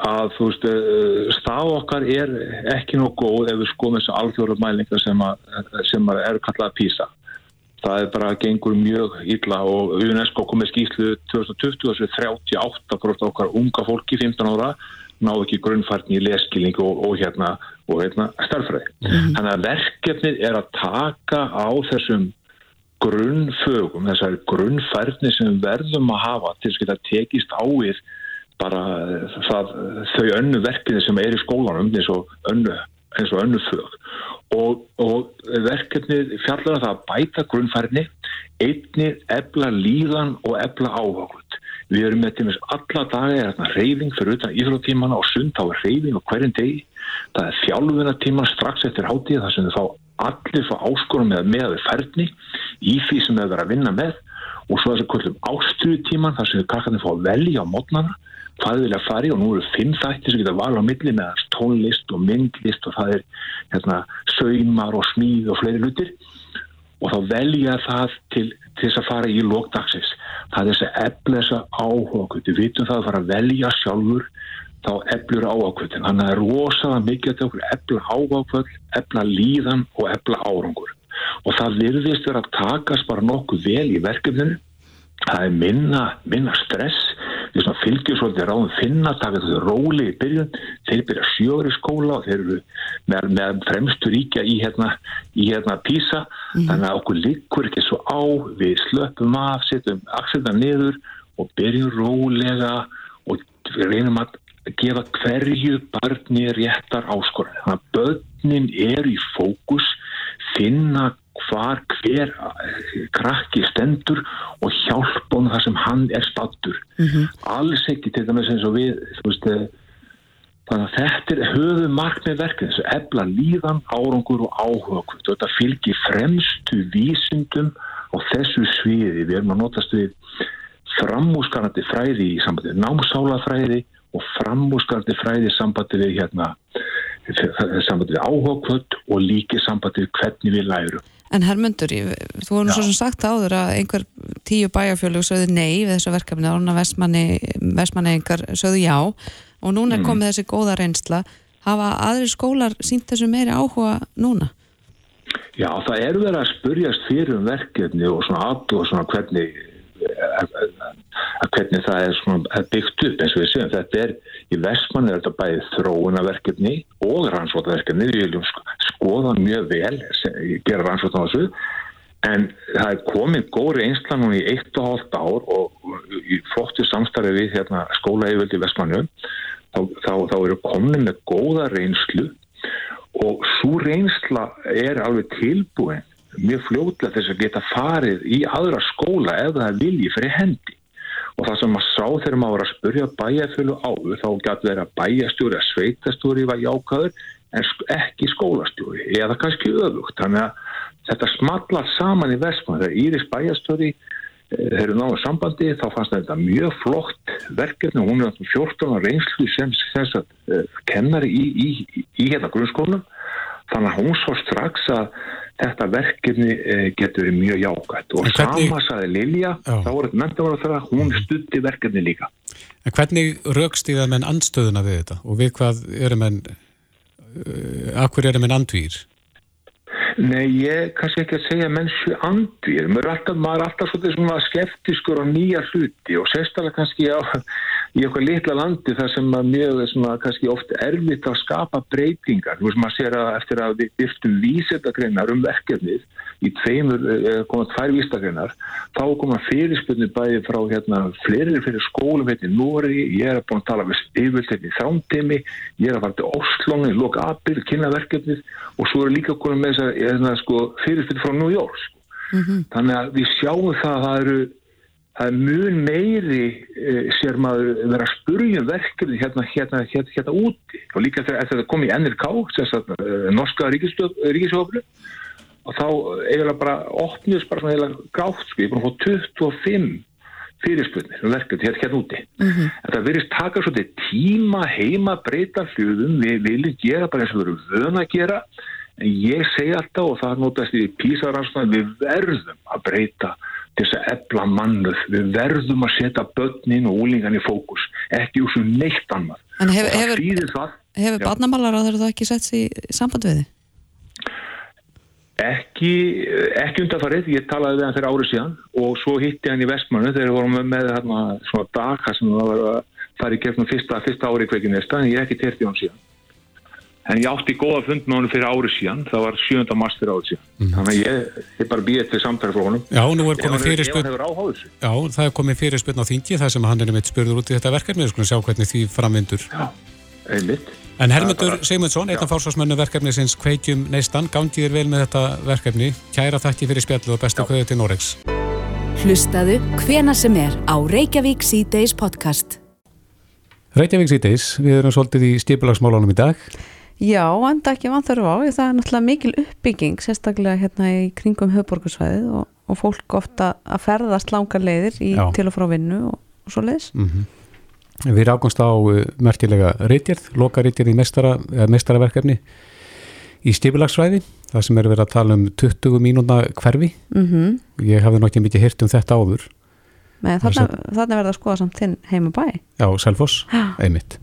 að þú veist, eh, stað okkar er ekki nóg góð ef við skoðum þessu alþjóru mælingar sem, sem er kallað PISA. Það er bara gengur mjög illa og UNESCO komið skýslu 2020 þessu 38% okkar unga fólki 15 ára ná ekki grunnfærni í leskilning og, og hérna, hérna starfræði. Mm -hmm. Þannig að verkefnið er að taka á þessum grunnfögum, þessari grunnfærni sem verðum að hafa til að tekist ávið bara það, þau önnu verkefni sem er í skólanum eins og önnu, eins og önnu fög. Og, og verkefnið fjallar að það bæta grunnfærni einni ebla líðan og ebla áhaglut Við erum með þess alla daga er þarna reyfing fyrir utan íþróttímana og sund á reyfing og hverjum degi. Það er þjálfuna tíma strax eftir hátíð þar sem þau fá allir fá áskorum með meðaður færni í því sem þau verður að vinna með og svo þessi kvöldum ástriðu tíman þar sem þau kakkarnir fá að velja á mótnana hvað þau vilja fari og nú eru fimm þætti sem geta val á milli með tónlist og myndlist og það er hérna, saumar og smíð og fleiri lutir og þá velja það til, til þess að fara í lókdagsins það er þess að efla þessa áhuga við vitum það að fara að velja sjálfur þá eflur áhuga þannig að það er rosalega mikið að efla áhuga efla líðan og efla árangur og það virðist vera að takast bara nokkuð vel í verkefninu. Það er minna, minna stress. Því að fylgjur svolítið ráðum finna taka þau róli í byrjun. Þeir byrja sjögur í skóla og þeir eru með, með fremstu ríkja í hérna, í hérna písa mm. þannig að okkur likur ekki svo á. Við slöpum af, setjum axelna niður og byrjum rólega og reynum að gefa hverju barni réttar áskorun. Þannig að börnin er í fókus finna hvar hver eh, krakki stendur og hjálpa honum þar sem hann er stattur mm -hmm. alls ekki til dæmis eins og við veist, eh, þannig að þetta er höfu markmið verkefni þess að ebla líðan, árangur og áhuga þetta fylgir fremstu vísindum á þessu sviði, við erum að notast við framúskarandi fræði í sambandi við námsálafræði og framúskarandi fræði í sambandi við hérna, sambandi við áhugkvöld og líki sambandi við hvernig við lærum. En Hermundur, þú voru svo sem sagt áður að einhver tíu bæjarfjölu sögðu nei við þessu verkefni, ána vestmanni einhver sögðu já og núna Mm. komið þessi góða reynsla hafa aðri skólar sínt þessu meiri áhuga núna? Já, það er verið að spurjast fyrir um verkefni og svona og svona hvernig að, hvernig það er svona byggt upp eins og við segjum, þetta er í Vestmann er þetta bæði þróunaverkefni og rannsótaverkefni, við viljum sko- skoða mjög vel, gera rannsóta á þessu. En það er komið góð reynsla núna í eitt og hálft ár og í flottu samstarfi við hérna, skóla yfirvöldi í Vestmannu þá, þá, þá eru komið með góða reynslu og svo reynsla er alveg tilbúin mjög fljótlega þess að geta farið í aðra skóla ef það er vilji fyrir hendi. Og það sem maður sá þegar maður var að spurja bæjarfjölu áður þá gæti verið að bæjastjóri að sveitastjóri var jákaður en ekki skólastjóri eða kannski öfugt. Þannig að þetta smallar saman í Vestmann þegar Íris bæjastjóri eh, þeir eru náðu sambandi þá fannst þetta mjög flott verkefni. Hún er þarna 14 ára reynslu sem, sem sagt, uh, kennari í, í, í, í hérna grunnskólanum. Þannig að hún svo strax að þetta verkefni uh, getur verið mjög jákvæmt og hvernig- sama saði Lilja þá voru þetta mentamara þegar hún stutti verkefni líka. En hvernig rögstíða menn andstöðuna við þetta? Og við hvað eru menn, uh, akkur eru menn andvýr? Nei, ég kannski ekki að segja mennsju andvýr, maður er alltaf, maður er alltaf svona skeptiskur á nýja hluti og sérstaklega kannski á, í okkar litla landi þar sem að mjög svona kannski oft erfitt að skapa breytingar. Þú veist, maður sér að eftir að við byrftum vísendagreinar um verkefnið í tveimur, eh, koma tvær vísendagreinar, þá koma fyrirspunni bæði frá hérna fleiri fyrir skólum hérna í Nóri, ég er búin að tala við yfirvöld hérna í þrámtimi, ég er að fara til Oslónu í loka april, kynna verkefnið. Og svo er líka konum með þess að hérna, sko, fyrirspunni frá New York. Sko. Þannig að við sjáum það að það eru það er mjög meiri eh, sér maður vera að spurja um verkefni hérna, hérna, hérna, hérna úti. Og líka þegar að það kom í NRK sem sagt, uh, norska ríkisjóflu og þá eiginlega bara opnjus bara svona eiginlega grátt sko, ég er búin að fá 25 fyrirspurnir um verkefni hérna, hérna úti. Mhm. en það virðist taka svolítið tíma heima breyta hlutum við viljum gera bara eins og við erum vöna að gera. En ég segi alltaf og það notast í písaransnaði við verðum að breyta þess að ebla mannuð við verðum að setja börnin og úlingan í fókus ekki úr svo neitt annað. En hefur, hefur, hefur barnamálar á þeirra þá ekki sett sér í samband við þið? Ekki, ekki undanfarið, ég talaði við hann fyrir árið síðan og svo hitti hann í Vestmannu þegar við vorum með, hérna, svona dag þar sem það var að fara í gegnum fyrsta, fyrsta ári kveikið næsta en ég hef ekki terti hann síðan. En ég átti góða fund með honum fyrir árið síðan, það var 7. mars fyrir árið síðan. Þannig að ég, ég bara býði til samtæri frá honum. Já, nú er komið hann- hann fyrirspurn. Já, það er komið fyrirspurn á þingi þar sem hann er mitt spurður út í þetta verkefni, við skulum sjá hvernig því framvindur. Já, einmitt. En Hermundur er Sigmundsson, einn af fársvarsmennu verkefnisins Kveikjum neistan, gangið þér vel með þetta verkefni. Kæra þakki fyrir spjallu og bestu kveðu til Noregs. Hlustaðu hvena sem er á Reykjavík C-Days podcast. Reykjavík síðdeis, við erum svolítið í stipulagsmálunum í dag. Já, enda ekki vanþörf á, það er náttúrulega mikil uppbygging, sérstaklega hérna í kringum höfborgarsvæðið og, og fólk ofta að ferðast langar leiðir í, til og frá vinnu og, og svo leiðis. Mm Við rákumst á uh, merkilega reytjörð, loka reytjörð í eða meistaraverkefni í stipulagsfræði, það sem er verið að tala um 20 mínúna hverfi. Mm Ég hafði nokkið mikið hirt um þetta áður. Með þarna, þarna verða að skoða samt þinn heima bæ. Já, Selfoss, Já. einmitt.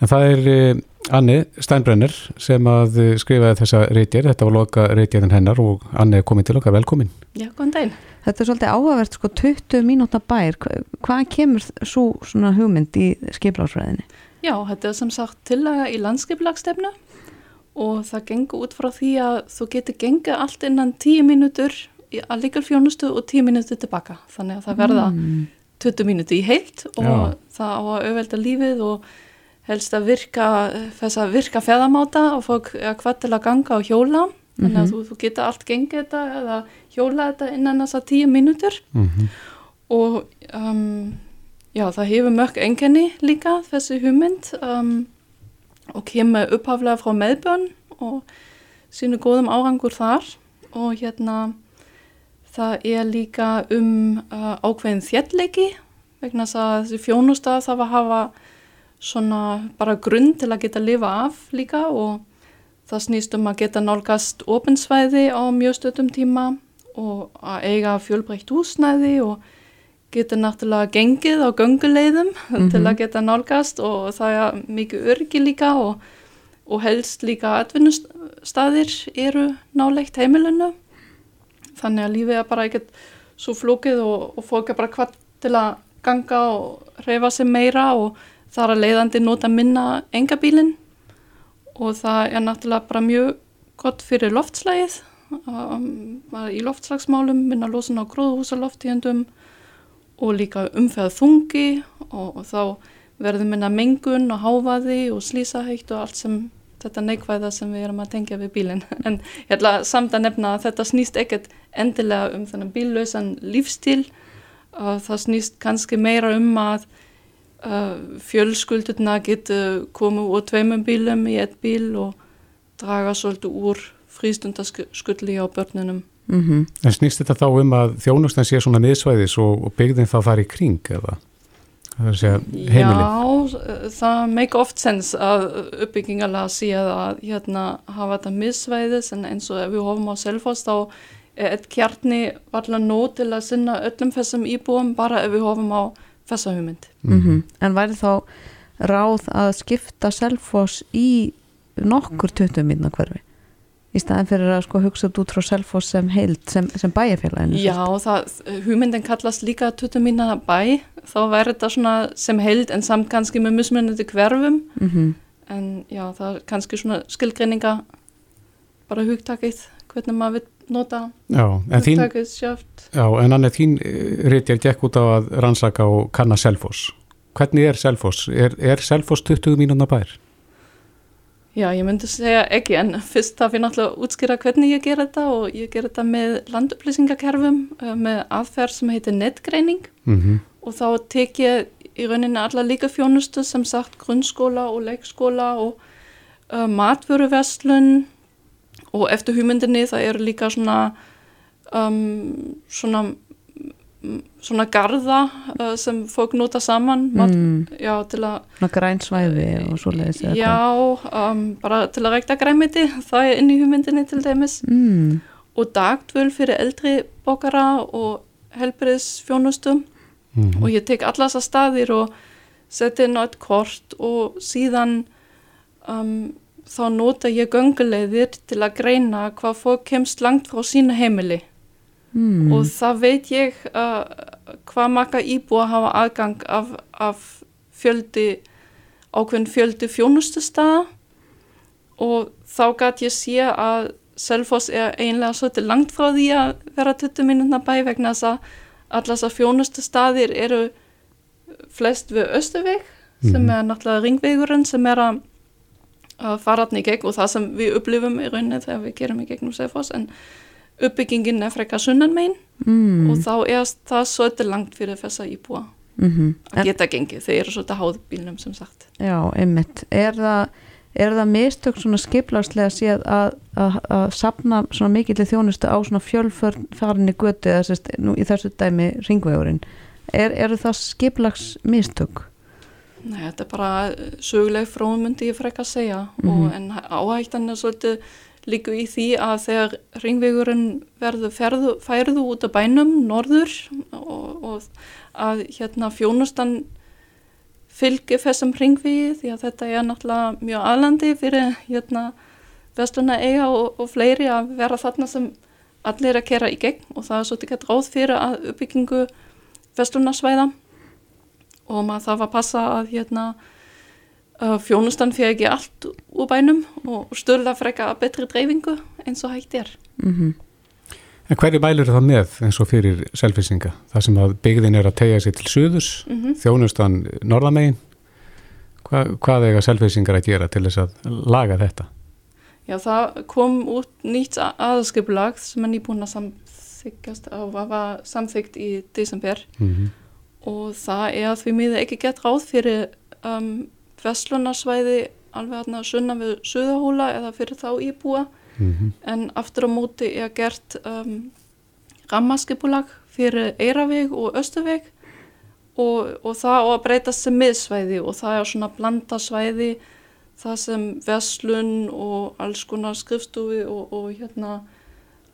En það er uh, Anni Steinbrenner sem að skrifaði þessa reytjörð, þetta var loka reytjörðin hennar og Anni er komin til okkar, velkomin. Já, góðan daginn. Þetta er svolítið áhugavert, sko, 20 mínútna bær, Hva- hvaðan kemur svo svona hugmynd í skiplagsfræðinni? Já, þetta er sem sagt tillaga í landskiplagstefnu og það gengur út frá því að þú getur gengið allt innan 10 mínútur í- að líka fjónustu og 10 mínútur tilbaka. Þannig að það verða Mm. 20 mínútur í heilt og Já. það á að auðvelda lífið og helst að virka, þess að virka feðamáta og fólk er hvað til að ganga og hjóla. Þannig að Mhm. þú, þú getur allt gengið þetta eða hjóla þetta innan þessa 10 mínútur. og um, já, það hefur mörg enginni líka þessi hugmynd um, og kemur upphaflega frá meðbjörn og sínu góðum árangur þar. Og hérna það er líka um uh, ákveðin þjertleiki vegna þess að þessi fjónustaf það var að hafa svona bara grunn til að geta lifa af líka og það snýst um að geta nálgast opinsvæði á mjög stöldum tíma og að eiga fjölbreytt húsnæði og geta náttúrulega gengið á gönguleiðum mm -hmm. til að geta nálgast og það er mikið örgi líka og, og helst líka atvinnustadir eru nálegt heimilinu. Þannig að lífið er bara ekkert svo flókið og, og fólk er bara hvað til að ganga og reyfa sig meira og það er að leiðandi nota minna engabílinn og það er náttúrulega bara mjög gott fyrir loftslægið í loftslagsmálum minna losun á gróðhúsaloftíðendum og líka umfæða þungi og, og þá verður minna mengun og háfaði og slísahægt og allt sem þetta neikvæða sem við erum að tengja við bílinn. En ég ætla samt að nefna að þetta snýst ekkert endilega um þennan bíllausan lífstíl uh, það snýst kannski meira um að uh, fjölskuldurna getur komið úr tveimum bílum í ett bíl og draga svolítið úr frístundaskulli á börnunum mm -hmm. En snýst þetta þá um að þjónustan sé svona miðsvæðis og, og byggðin þá fari í kring eða? Já, það make oft sens að uppbyggingarlega sé að hérna hafa þetta miðsvæðis en eins og ef við hófum á selfos þá er eitt kjarni varlega nót til að sinna öllum þessum íbúum bara ef við hófum á þessa hugmynd. Mm -hmm. En væri þá ráð að skipta selfos í nokkur 20 minna hverfi? Í staðan fyrir að sko hugsa út frá Selfoss sem heild, sem, sem bæjarfélaginu Já, það, hugmyndin kallast líka 20 mína bæ, þá verður þetta svona sem heild en samt kannski með musmunandi hverfum mm -hmm. en já, það er kannski svona skilgreininga bara hugtakið hvernig maður vil nota já, hugtakið sjáft Já, en annað þín eh, rétt ég gekk út á að rannsaka og kanna Selfoss hvernig er Selfoss? Er, er Selfoss 20 mínuna bær? Já, ég myndi segja ekki, en fyrst þarf ég náttúrulega að útskýra hvernig ég ger þetta og ég ger þetta með landupplýsingakerfum uh, með aðferð sem heitir netgreining mm -hmm. og þá tek ég í rauninni alla líka fjónustu sem sagt grunnskóla og leikskóla og uh, matvöruverslun og eftir hugmyndinni það eru líka svona um, svona svona garda uh, sem fólk nota saman mm. já, til að grænsvæði og svo leiðis já, um, bara til að rækta græmiti það er inn í hugmyndinni til dæmis mm. og dagtvöl fyrir eldri bókara og helbriðsfjónustum mm. og ég tek allas að staðir og seti inn á eitt kort og síðan um, þá nota ég göngulegðir til að greina hvað fólk kemst langt frá sína heimili mm. og það veit ég uh, hvað maka íbúa hafa aðgang af, af fjöldi ákveðin fjöldi fjónustu staða og þá gæti ég sé að Selfoss er einlega svolítið langt frá því að vera 20 minútna bæ vegna þess að allast að fjónustu staðir eru flest við Östuveg mm. sem mhm. er náttúrulega ringvegurinn sem er að fara hann í gegn og það sem við upplifum í rauninni þegar við gerum í gegnum Selfoss en uppbyggingin er frekka sunnan megin mm. og þá er það svolítið langt fyrir þessa íbúa mm -hmm. að geta gengið, þeir eru svolítið háðbílnum sem sagt. Já, einmitt er það, er það mistök svona skiplarslega séð að, að, að sapna svona mikillir þjónustu á svona fjölfarinni götu eða sérst, nú, í þessu dæmi ringvegurinn er, eru það skiplags mistök? Nei, þetta er bara söguleg fróðmundi ég frekka að segja mm -hmm. og en áhættan er svolítið líku í því að þegar ringvegurinn verður ferðu, færðu út af bænum norður og, og að hérna fjónustan fylgir þessum ringvegi því að þetta er náttúrulega mjög aðlandi fyrir hérna vestluna eiga og, og fleiri að vera þarna sem allir að kera í gegn. Og það er svolítið gett ráð fyrir að uppbyggingu vestlunasvæða og maður þarf að passa að hérna Fjónustan fyrir ekki allt úr bænum og stöðla freka betri dreifingu eins og hægt er. Mm -hmm. En hverju bælur það með eins og fyrir selfisinga? Það sem að byggðin er að tegja sér til suðus, mm -hmm. þjónustan norðamegin. Hva, hvað eiga selfisingar að gera til þess að laga þetta? Já, það kom út nýtt aðskipulag sem er nýbúin að samþykast og var samþykt í desember mm -hmm. og það er að við miða ekki gett ráð fyrir um, Vestlunarsvæði alveg aðna sunna við Suðahóla eða fyrir þá íbúa mm -hmm. en aftur á móti er gert um, rammaskipulag fyrir Eiraveg og Östuveg og, og það á að breytast sem miðsvæði og það er svona blandasvæði það sem verslun og alls konar skrifstofi og, og hérna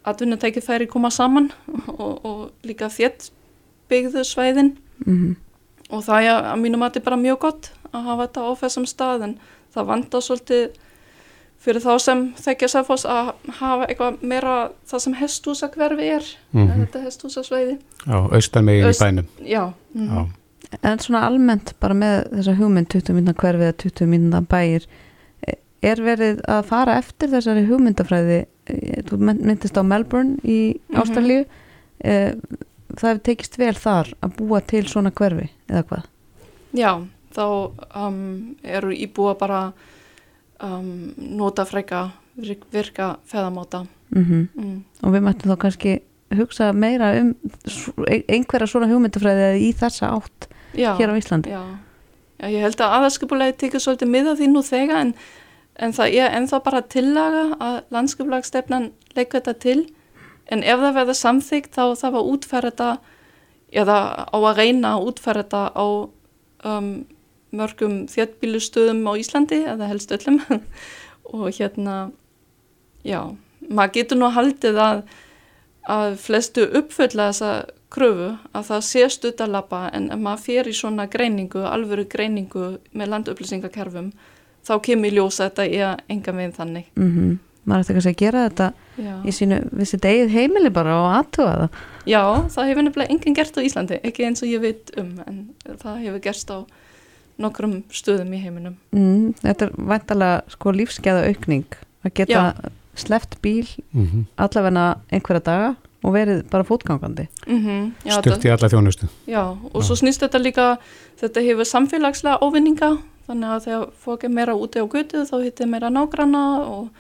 atvinnutæki færi koma saman og, og líka þétt byggðu svæðin mm -hmm. og það er að mínum að þetta er bara mjög gott að hafa þetta á þessum stað en það vandar svolítið fyrir þá sem þekkja Sæfoss að hafa eitthvað meira það sem hestúsakverfi er Mhm. þetta hestúsasvæði Já, austan megin í Aust- bænum. Já, mhm. Já. En svona almennt bara með þessa hugmynd 20 mínúna hverfið eða 20 mínúna bæir er verið að fara eftir þessari hugmyndafræði þú mynd- myndist á Melbourne í Mhm. Ástralíu eh, það hefur tekist vel þar að búa til svona hverfi eða hvað? Já, þá um, eru íbúa bara um, nota freka virk- virka feðamáta. Mm Mm. og við mættum þá kannski hugsa meira um einhverja svona hugmyndafræði í þessa átt Já, hér á Íslandi Já, já ég held að aðarskipulegi tekið svolítið miða því nú þegar en, en það er ennþá bara tillaga að landskipulagstefnan leika þetta til en ef það verður samþygt þá það var útferða eða á að reyna að útferða á um, mörgum þéttbílustöðum á Íslandi eða helst öllum og hérna já, maður getur nú haldið að að flestu uppfölla þessa kröfu að það sé stuttalappa en ef maður fer í svona greiningu, alvöru greiningu með landupplýsingakerfum þá kemur í ljós að þetta er enga meginn þannig. mm maður ætti kannski að gera þetta Já. í sínu, við sitt eigið heimili bara og aðtuga það Já, það hefur nefnilega enginn gert á Íslandi, ekki eins og ég veit um en það hefur gerst á nokkrum stöðum í heiminum. mm, þetta er væntalega sko lífskeða aukning að geta Já. sleppt bíl Mhm. allavegna einhverja daga og verið bara fótgangandi Mm Stutt í alla þjónustu. Já, og svo snýst þetta líka, þetta hefur samfélagslega óvinninga, þannig að þegar fólk er meira úti á götu þá hittir meira nágranna og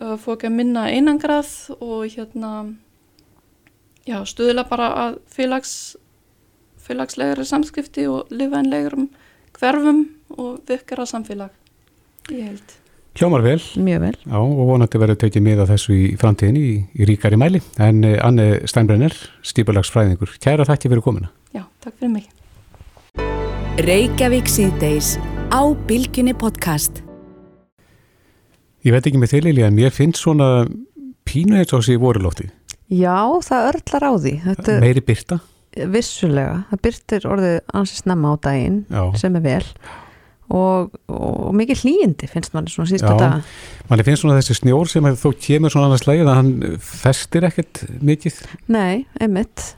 uh, fólk er minna einangrað og hérna, já, stuðla bara að félags, félagslegri samskipti og lifanlegurum hverfum og virkara samfélag, ég held. Hljómar vel. Mjög vel. Já, og vonandi verður tekið mið af þessu í framtíðinni í, í ríkari mæli. En eh, Anne Steinbrenner, stýpulagsfræðingur, kæra þakki fyrir komuna. Já, takk fyrir mig. Reykjavík síðdeis á Bilginni podcast. Ég veit ekki með þig Lili, en mér finnst svona pínu á sig í vorulótti. Já, það örlar á því þetta, Meiri byrta. Vissulega, það byrtir orðið ansið snemma á daginn Já. sem er vel og, og mikið hlýjindi finnst manni svona síðustu daga manni finnst svona þessi snjór sem þó kemur svona annars lægið að hann festir ekkert mikið. Nei, einmitt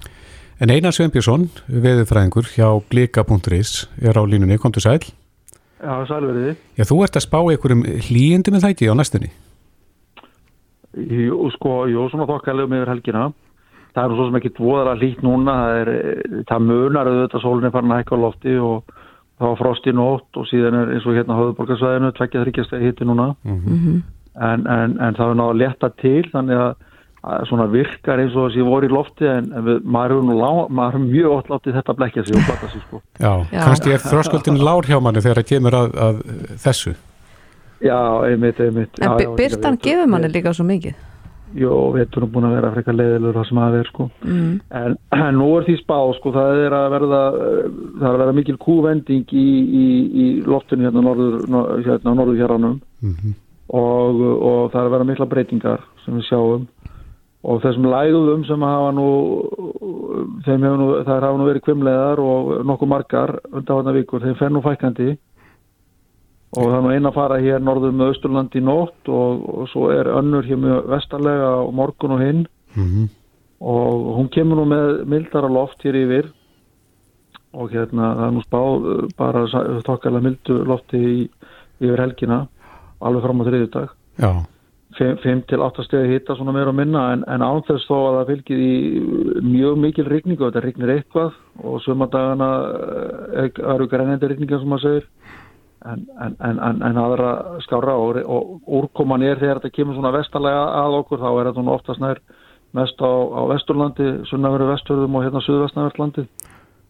En Einar Sveinbjörnsson, veðurfræðingur hjá glika.is er á línunni, komdu sæl. Já, sælverði. Já, þú ert að spá einhverjum hlýjindi með það ekki á næstunni. Jú, sko, jú, svona þokkalegu með helgina. Það er svo sem ekki voðara hlýtt núna. Það, er, það munar auðvitað sólinni farin að hækka á lofti og það var frost í nótt og síðan er eins og hérna höfðborgarsvæðinu tvekkja þryggjastegi hitti núna. Mhm. En, en, en það er náða að leta til þannig að, að svona virkar eins og þessi voru í lofti en, en við, maður er nú lá, maður er mjög ótt látið þetta blekja sig og blata sig sko. Já, Já. kannski er þröskuldin lár hjá manni þegar það kemur að, að þessu. Já, einmitt, einmitt. En já, by- já, byrtan ég- gefur manni líka svo mikið Jó, við erum búin að vera frekar leiðilegur það sem að vera sko. mm. En, en nú er því spá, sko, það er að verða, það er að verða mikil kúvending í, í, í loftinu hérna norður, nor- hérna norður héranum Mhm. og, og það er að verða mikla breytingar sem við sjáum og þessum lægðum sem hafa nú, þeim hefur nú, það hafa nú verið kvimleðar og nokkuð margar undanvarna vikur, þeim fer nú fækandi og það er nú eina að fara hér norður með Östurland í nótt og, og svo er önnur hér með vestarlega og morgun og hinn. Mhm. og hún kemur nú með mildara loft hér yfir. Og hérna það er nú spáð uh, bara þokkalega mildu lofti í, yfir helgina alveg fram á þriðjudag. Já, 5 til 8 stegi hitta svona meira og minna en, en án þess þó að það fylgir í mjög mikil rigningu, þetta rignir eitthvað og sumadagana uh, eru grænandi rigningar sem maður segir en, en, en, en, en aðra skára og, og úrkoman er þegar þetta kemur svona vestarlega að okkur þá er þetta nú oftast nær mest á, á vesturlandi, sunnaveru vesturðum og hérna suðvestnavertlandi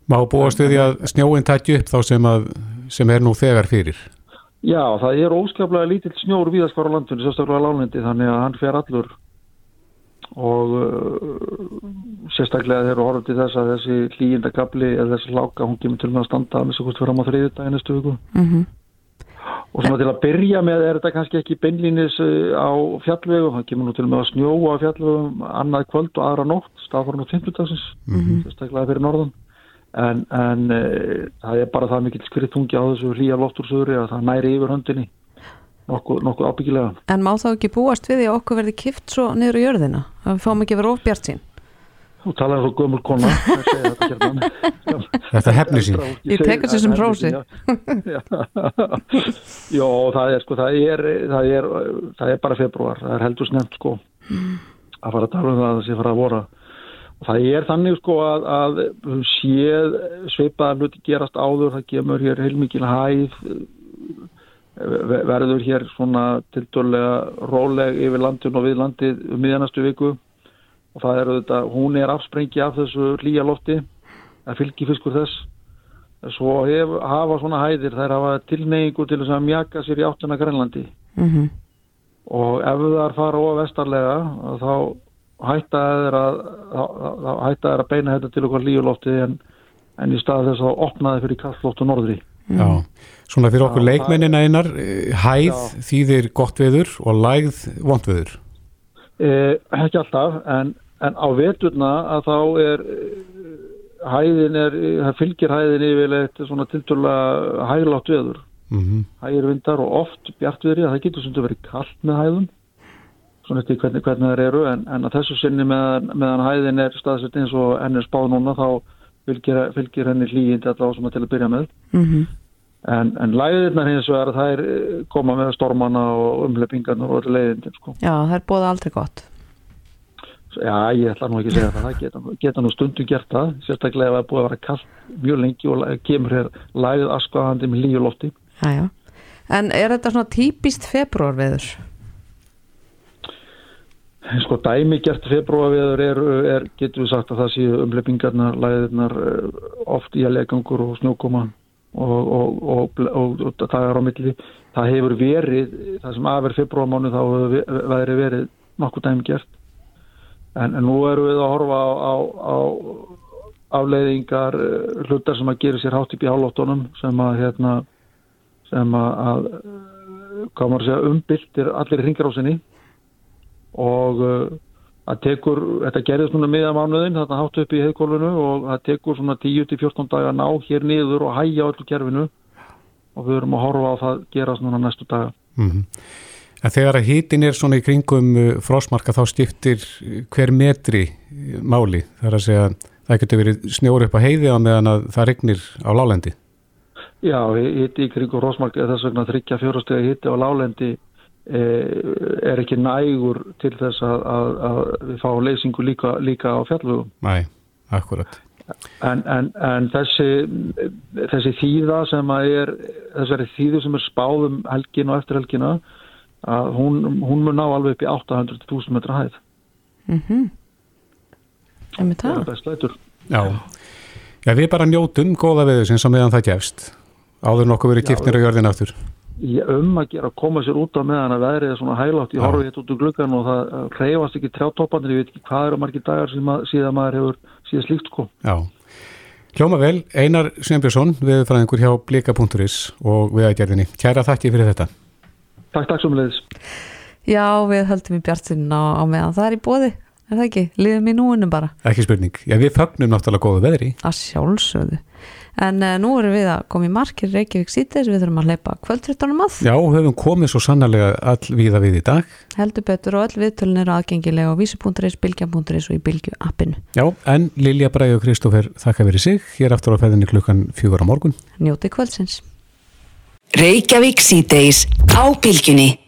má búast við því að snjóin tækju upp þá sem, að, sem er nú þegar fyrir. Já, það er óskaplega lítill snjór á landinu, sérstaklega á lálendi, þannig að hann fer allur og uh, sérstaklega þegar horfum til þess að þessi hlýjindagabli eða þessi hláka, hún kemur til með að standa að missa hvort fram á þriði daginn næstu viku Mhm. Og svona til að byrja með er þetta kannski ekki beinlínis uh, á fjallvegu, það kemur nú til með að snjóa á fjallvegum annað kvöld og aðra nótt staðfórum á 50 dagsins Mhm. sérstaklega fyrir norðan en, en uh, það er bara það mikill skriðtungi á þessu hlýja loftúrsöðri að það næri yfir höndinni nokkuð, nokkuð ábyggilega En má þá ekki búast við því að okkur verði kift svo niður á jörðina? Að við fáum ekki vera ofbjart sín? Þú talaði svo gömul kona þetta hérna. Þetta hefni sín. Ég tek þessu sem hrósi. Jó, það er sko, það er, það er, það er bara februar, það er heldur snemt sko að fara að tala um það að það sé fara að vora og það er þannig sko að, að höfum séð sveipaðar hluti gerast áður, það kemur hér heilmikil hæð ve- verður hér svona tildulega róleg yfir landin og við landið um miðjanastu viku og það er auðvitað, hún er afsprengi af þessu hlýja lofti það fylgir fiskur þess svo hef, hafa svona hæðir þær hafa tilneyingu til þess að mjaka sér í áttuna Grænlandi Mhm. og ef það fara of vestarlega þá hætta þeir að þá- þá- þá hætta þeir að beina þetta til okkar líulofti en, en í stað þess að opna þeir fyrir kallflóttu norðri Já, svona fyrir okkur leikmennina einar, eh, hæð Já. þýðir gott veður og lægð vond veður. eh, ekki alltaf en, en á veturna að þá er eh, hæðin er, það fylgir hæðin yfirleitt svona tilturlega hæglátt veður Mm hægir vindar og oft bjartviðri það getur sem verið kallt með hæðum svona eftir hvernig, hvernig þær eru en, en að þessu sinni meðan, meðan hæðin er staðsett eins og enn er spáð núna þá fylgir, fylgir henni hlýjindi allavega sem að til að byrja með Mhm. en, en læðirnar hins vegar þær eh, koma með stormana og umleppingarnar og leiðindin sko. Já, það er bóða aldrei gott. Já, ég ætla nú ekki að segja það, það geta, geta nú stundum gert það, sérstaklega ef það er búið að vera kallt mjög lengi og kemur hér læðið askvaðandi með líu lofti. Já, já. En er þetta svona típist februarveður? Sko dæmi gert februarveður er, er, getur við sagt að það séu umleipingarnar, læðirnar eh, oft í að legangur og snjókoma og, og, og, og, og dagar á milli. Það hefur verið, það sem aðver februarmánu þá hefur ve- verið nokkuð dæmi gert. En, en nú erum við að horfa á, á, á afleiðingar eh, hlutar sem að gera sér hátt upp í hálóttunum sem að hérna sem að, að eh, að segja umbyltir allir ringrásinni og uh, það tekur, þetta gerðist núna miða mánuðin, þetta hátt upp í heiðkólfinu og það tekur svona 10-14 daga að ná hér niður og hæja öllu kerfinu og við erum að horfa á það gerast núna næstu daga. -hmm. En þegar að hítin er svona í kringum uh, frostmarka þá skiptir uh, hver metri uh, máli. Það er að segja það getur verið snjór upp á heiði á meðan að það regnir á lálendi. Já, hitti í kringum Rósmark er þess vegna þryggja fjórastega hitti á lálendi er ekki nægur til þess að, að, að við fáum leysingu líka, líka á fjallvögum. Næ, akkurat. En, en, en þessi, þessi þýða sem að er, þessari þýðu sem er spáðum helgin og eftir helgina, að hún, hún mun ná alveg upp í 800.000 metra hæð. Mm -hmm. Það það? er best lætur. Já. Já, við bara njótum góða veður sem meðan það gefst. Áður nokkuð verið kipnir á jörðin aftur. Ég um að gera að koma sér út á meðan að veðrið er svona hælátt, ég Já. horfi hérna út úr gluggan og það reyfast ekki trjátopanir, ég veit ekki hvað eru margir dagar sem að, síðan maður hefur síðan slíkt sko. Já. Hljóma vel, Einar Sveinbjörnsson, viðfræðingur hjá blika.is og viðagerðinni. Kæra þakki fyrir þetta. Takk, takk sem leiðis. Já, við höldum í bjartinn á, á meðan það er í bóði, er það ekki? Líðum í núinu bara, Ekki spurning. Já, við fögnum náttúrulega góðu veðri. að sjálfsögðu. En uh, nú erum við að koma í markir Reykjavík síðdeis, við þurfum að hleypa kvöldfrittunum að. Já, höfum komið svo sannarlega all viða við í dag. Heldur betur og öll viðtölun eru aðgengilega á vísi.is, bylgja.is og í bylgju appinu. Já, en Lilja Bræði og Kristófer þakka fyrir sig. Hér aftur á Reykjavík síðdeis á bylgjunni.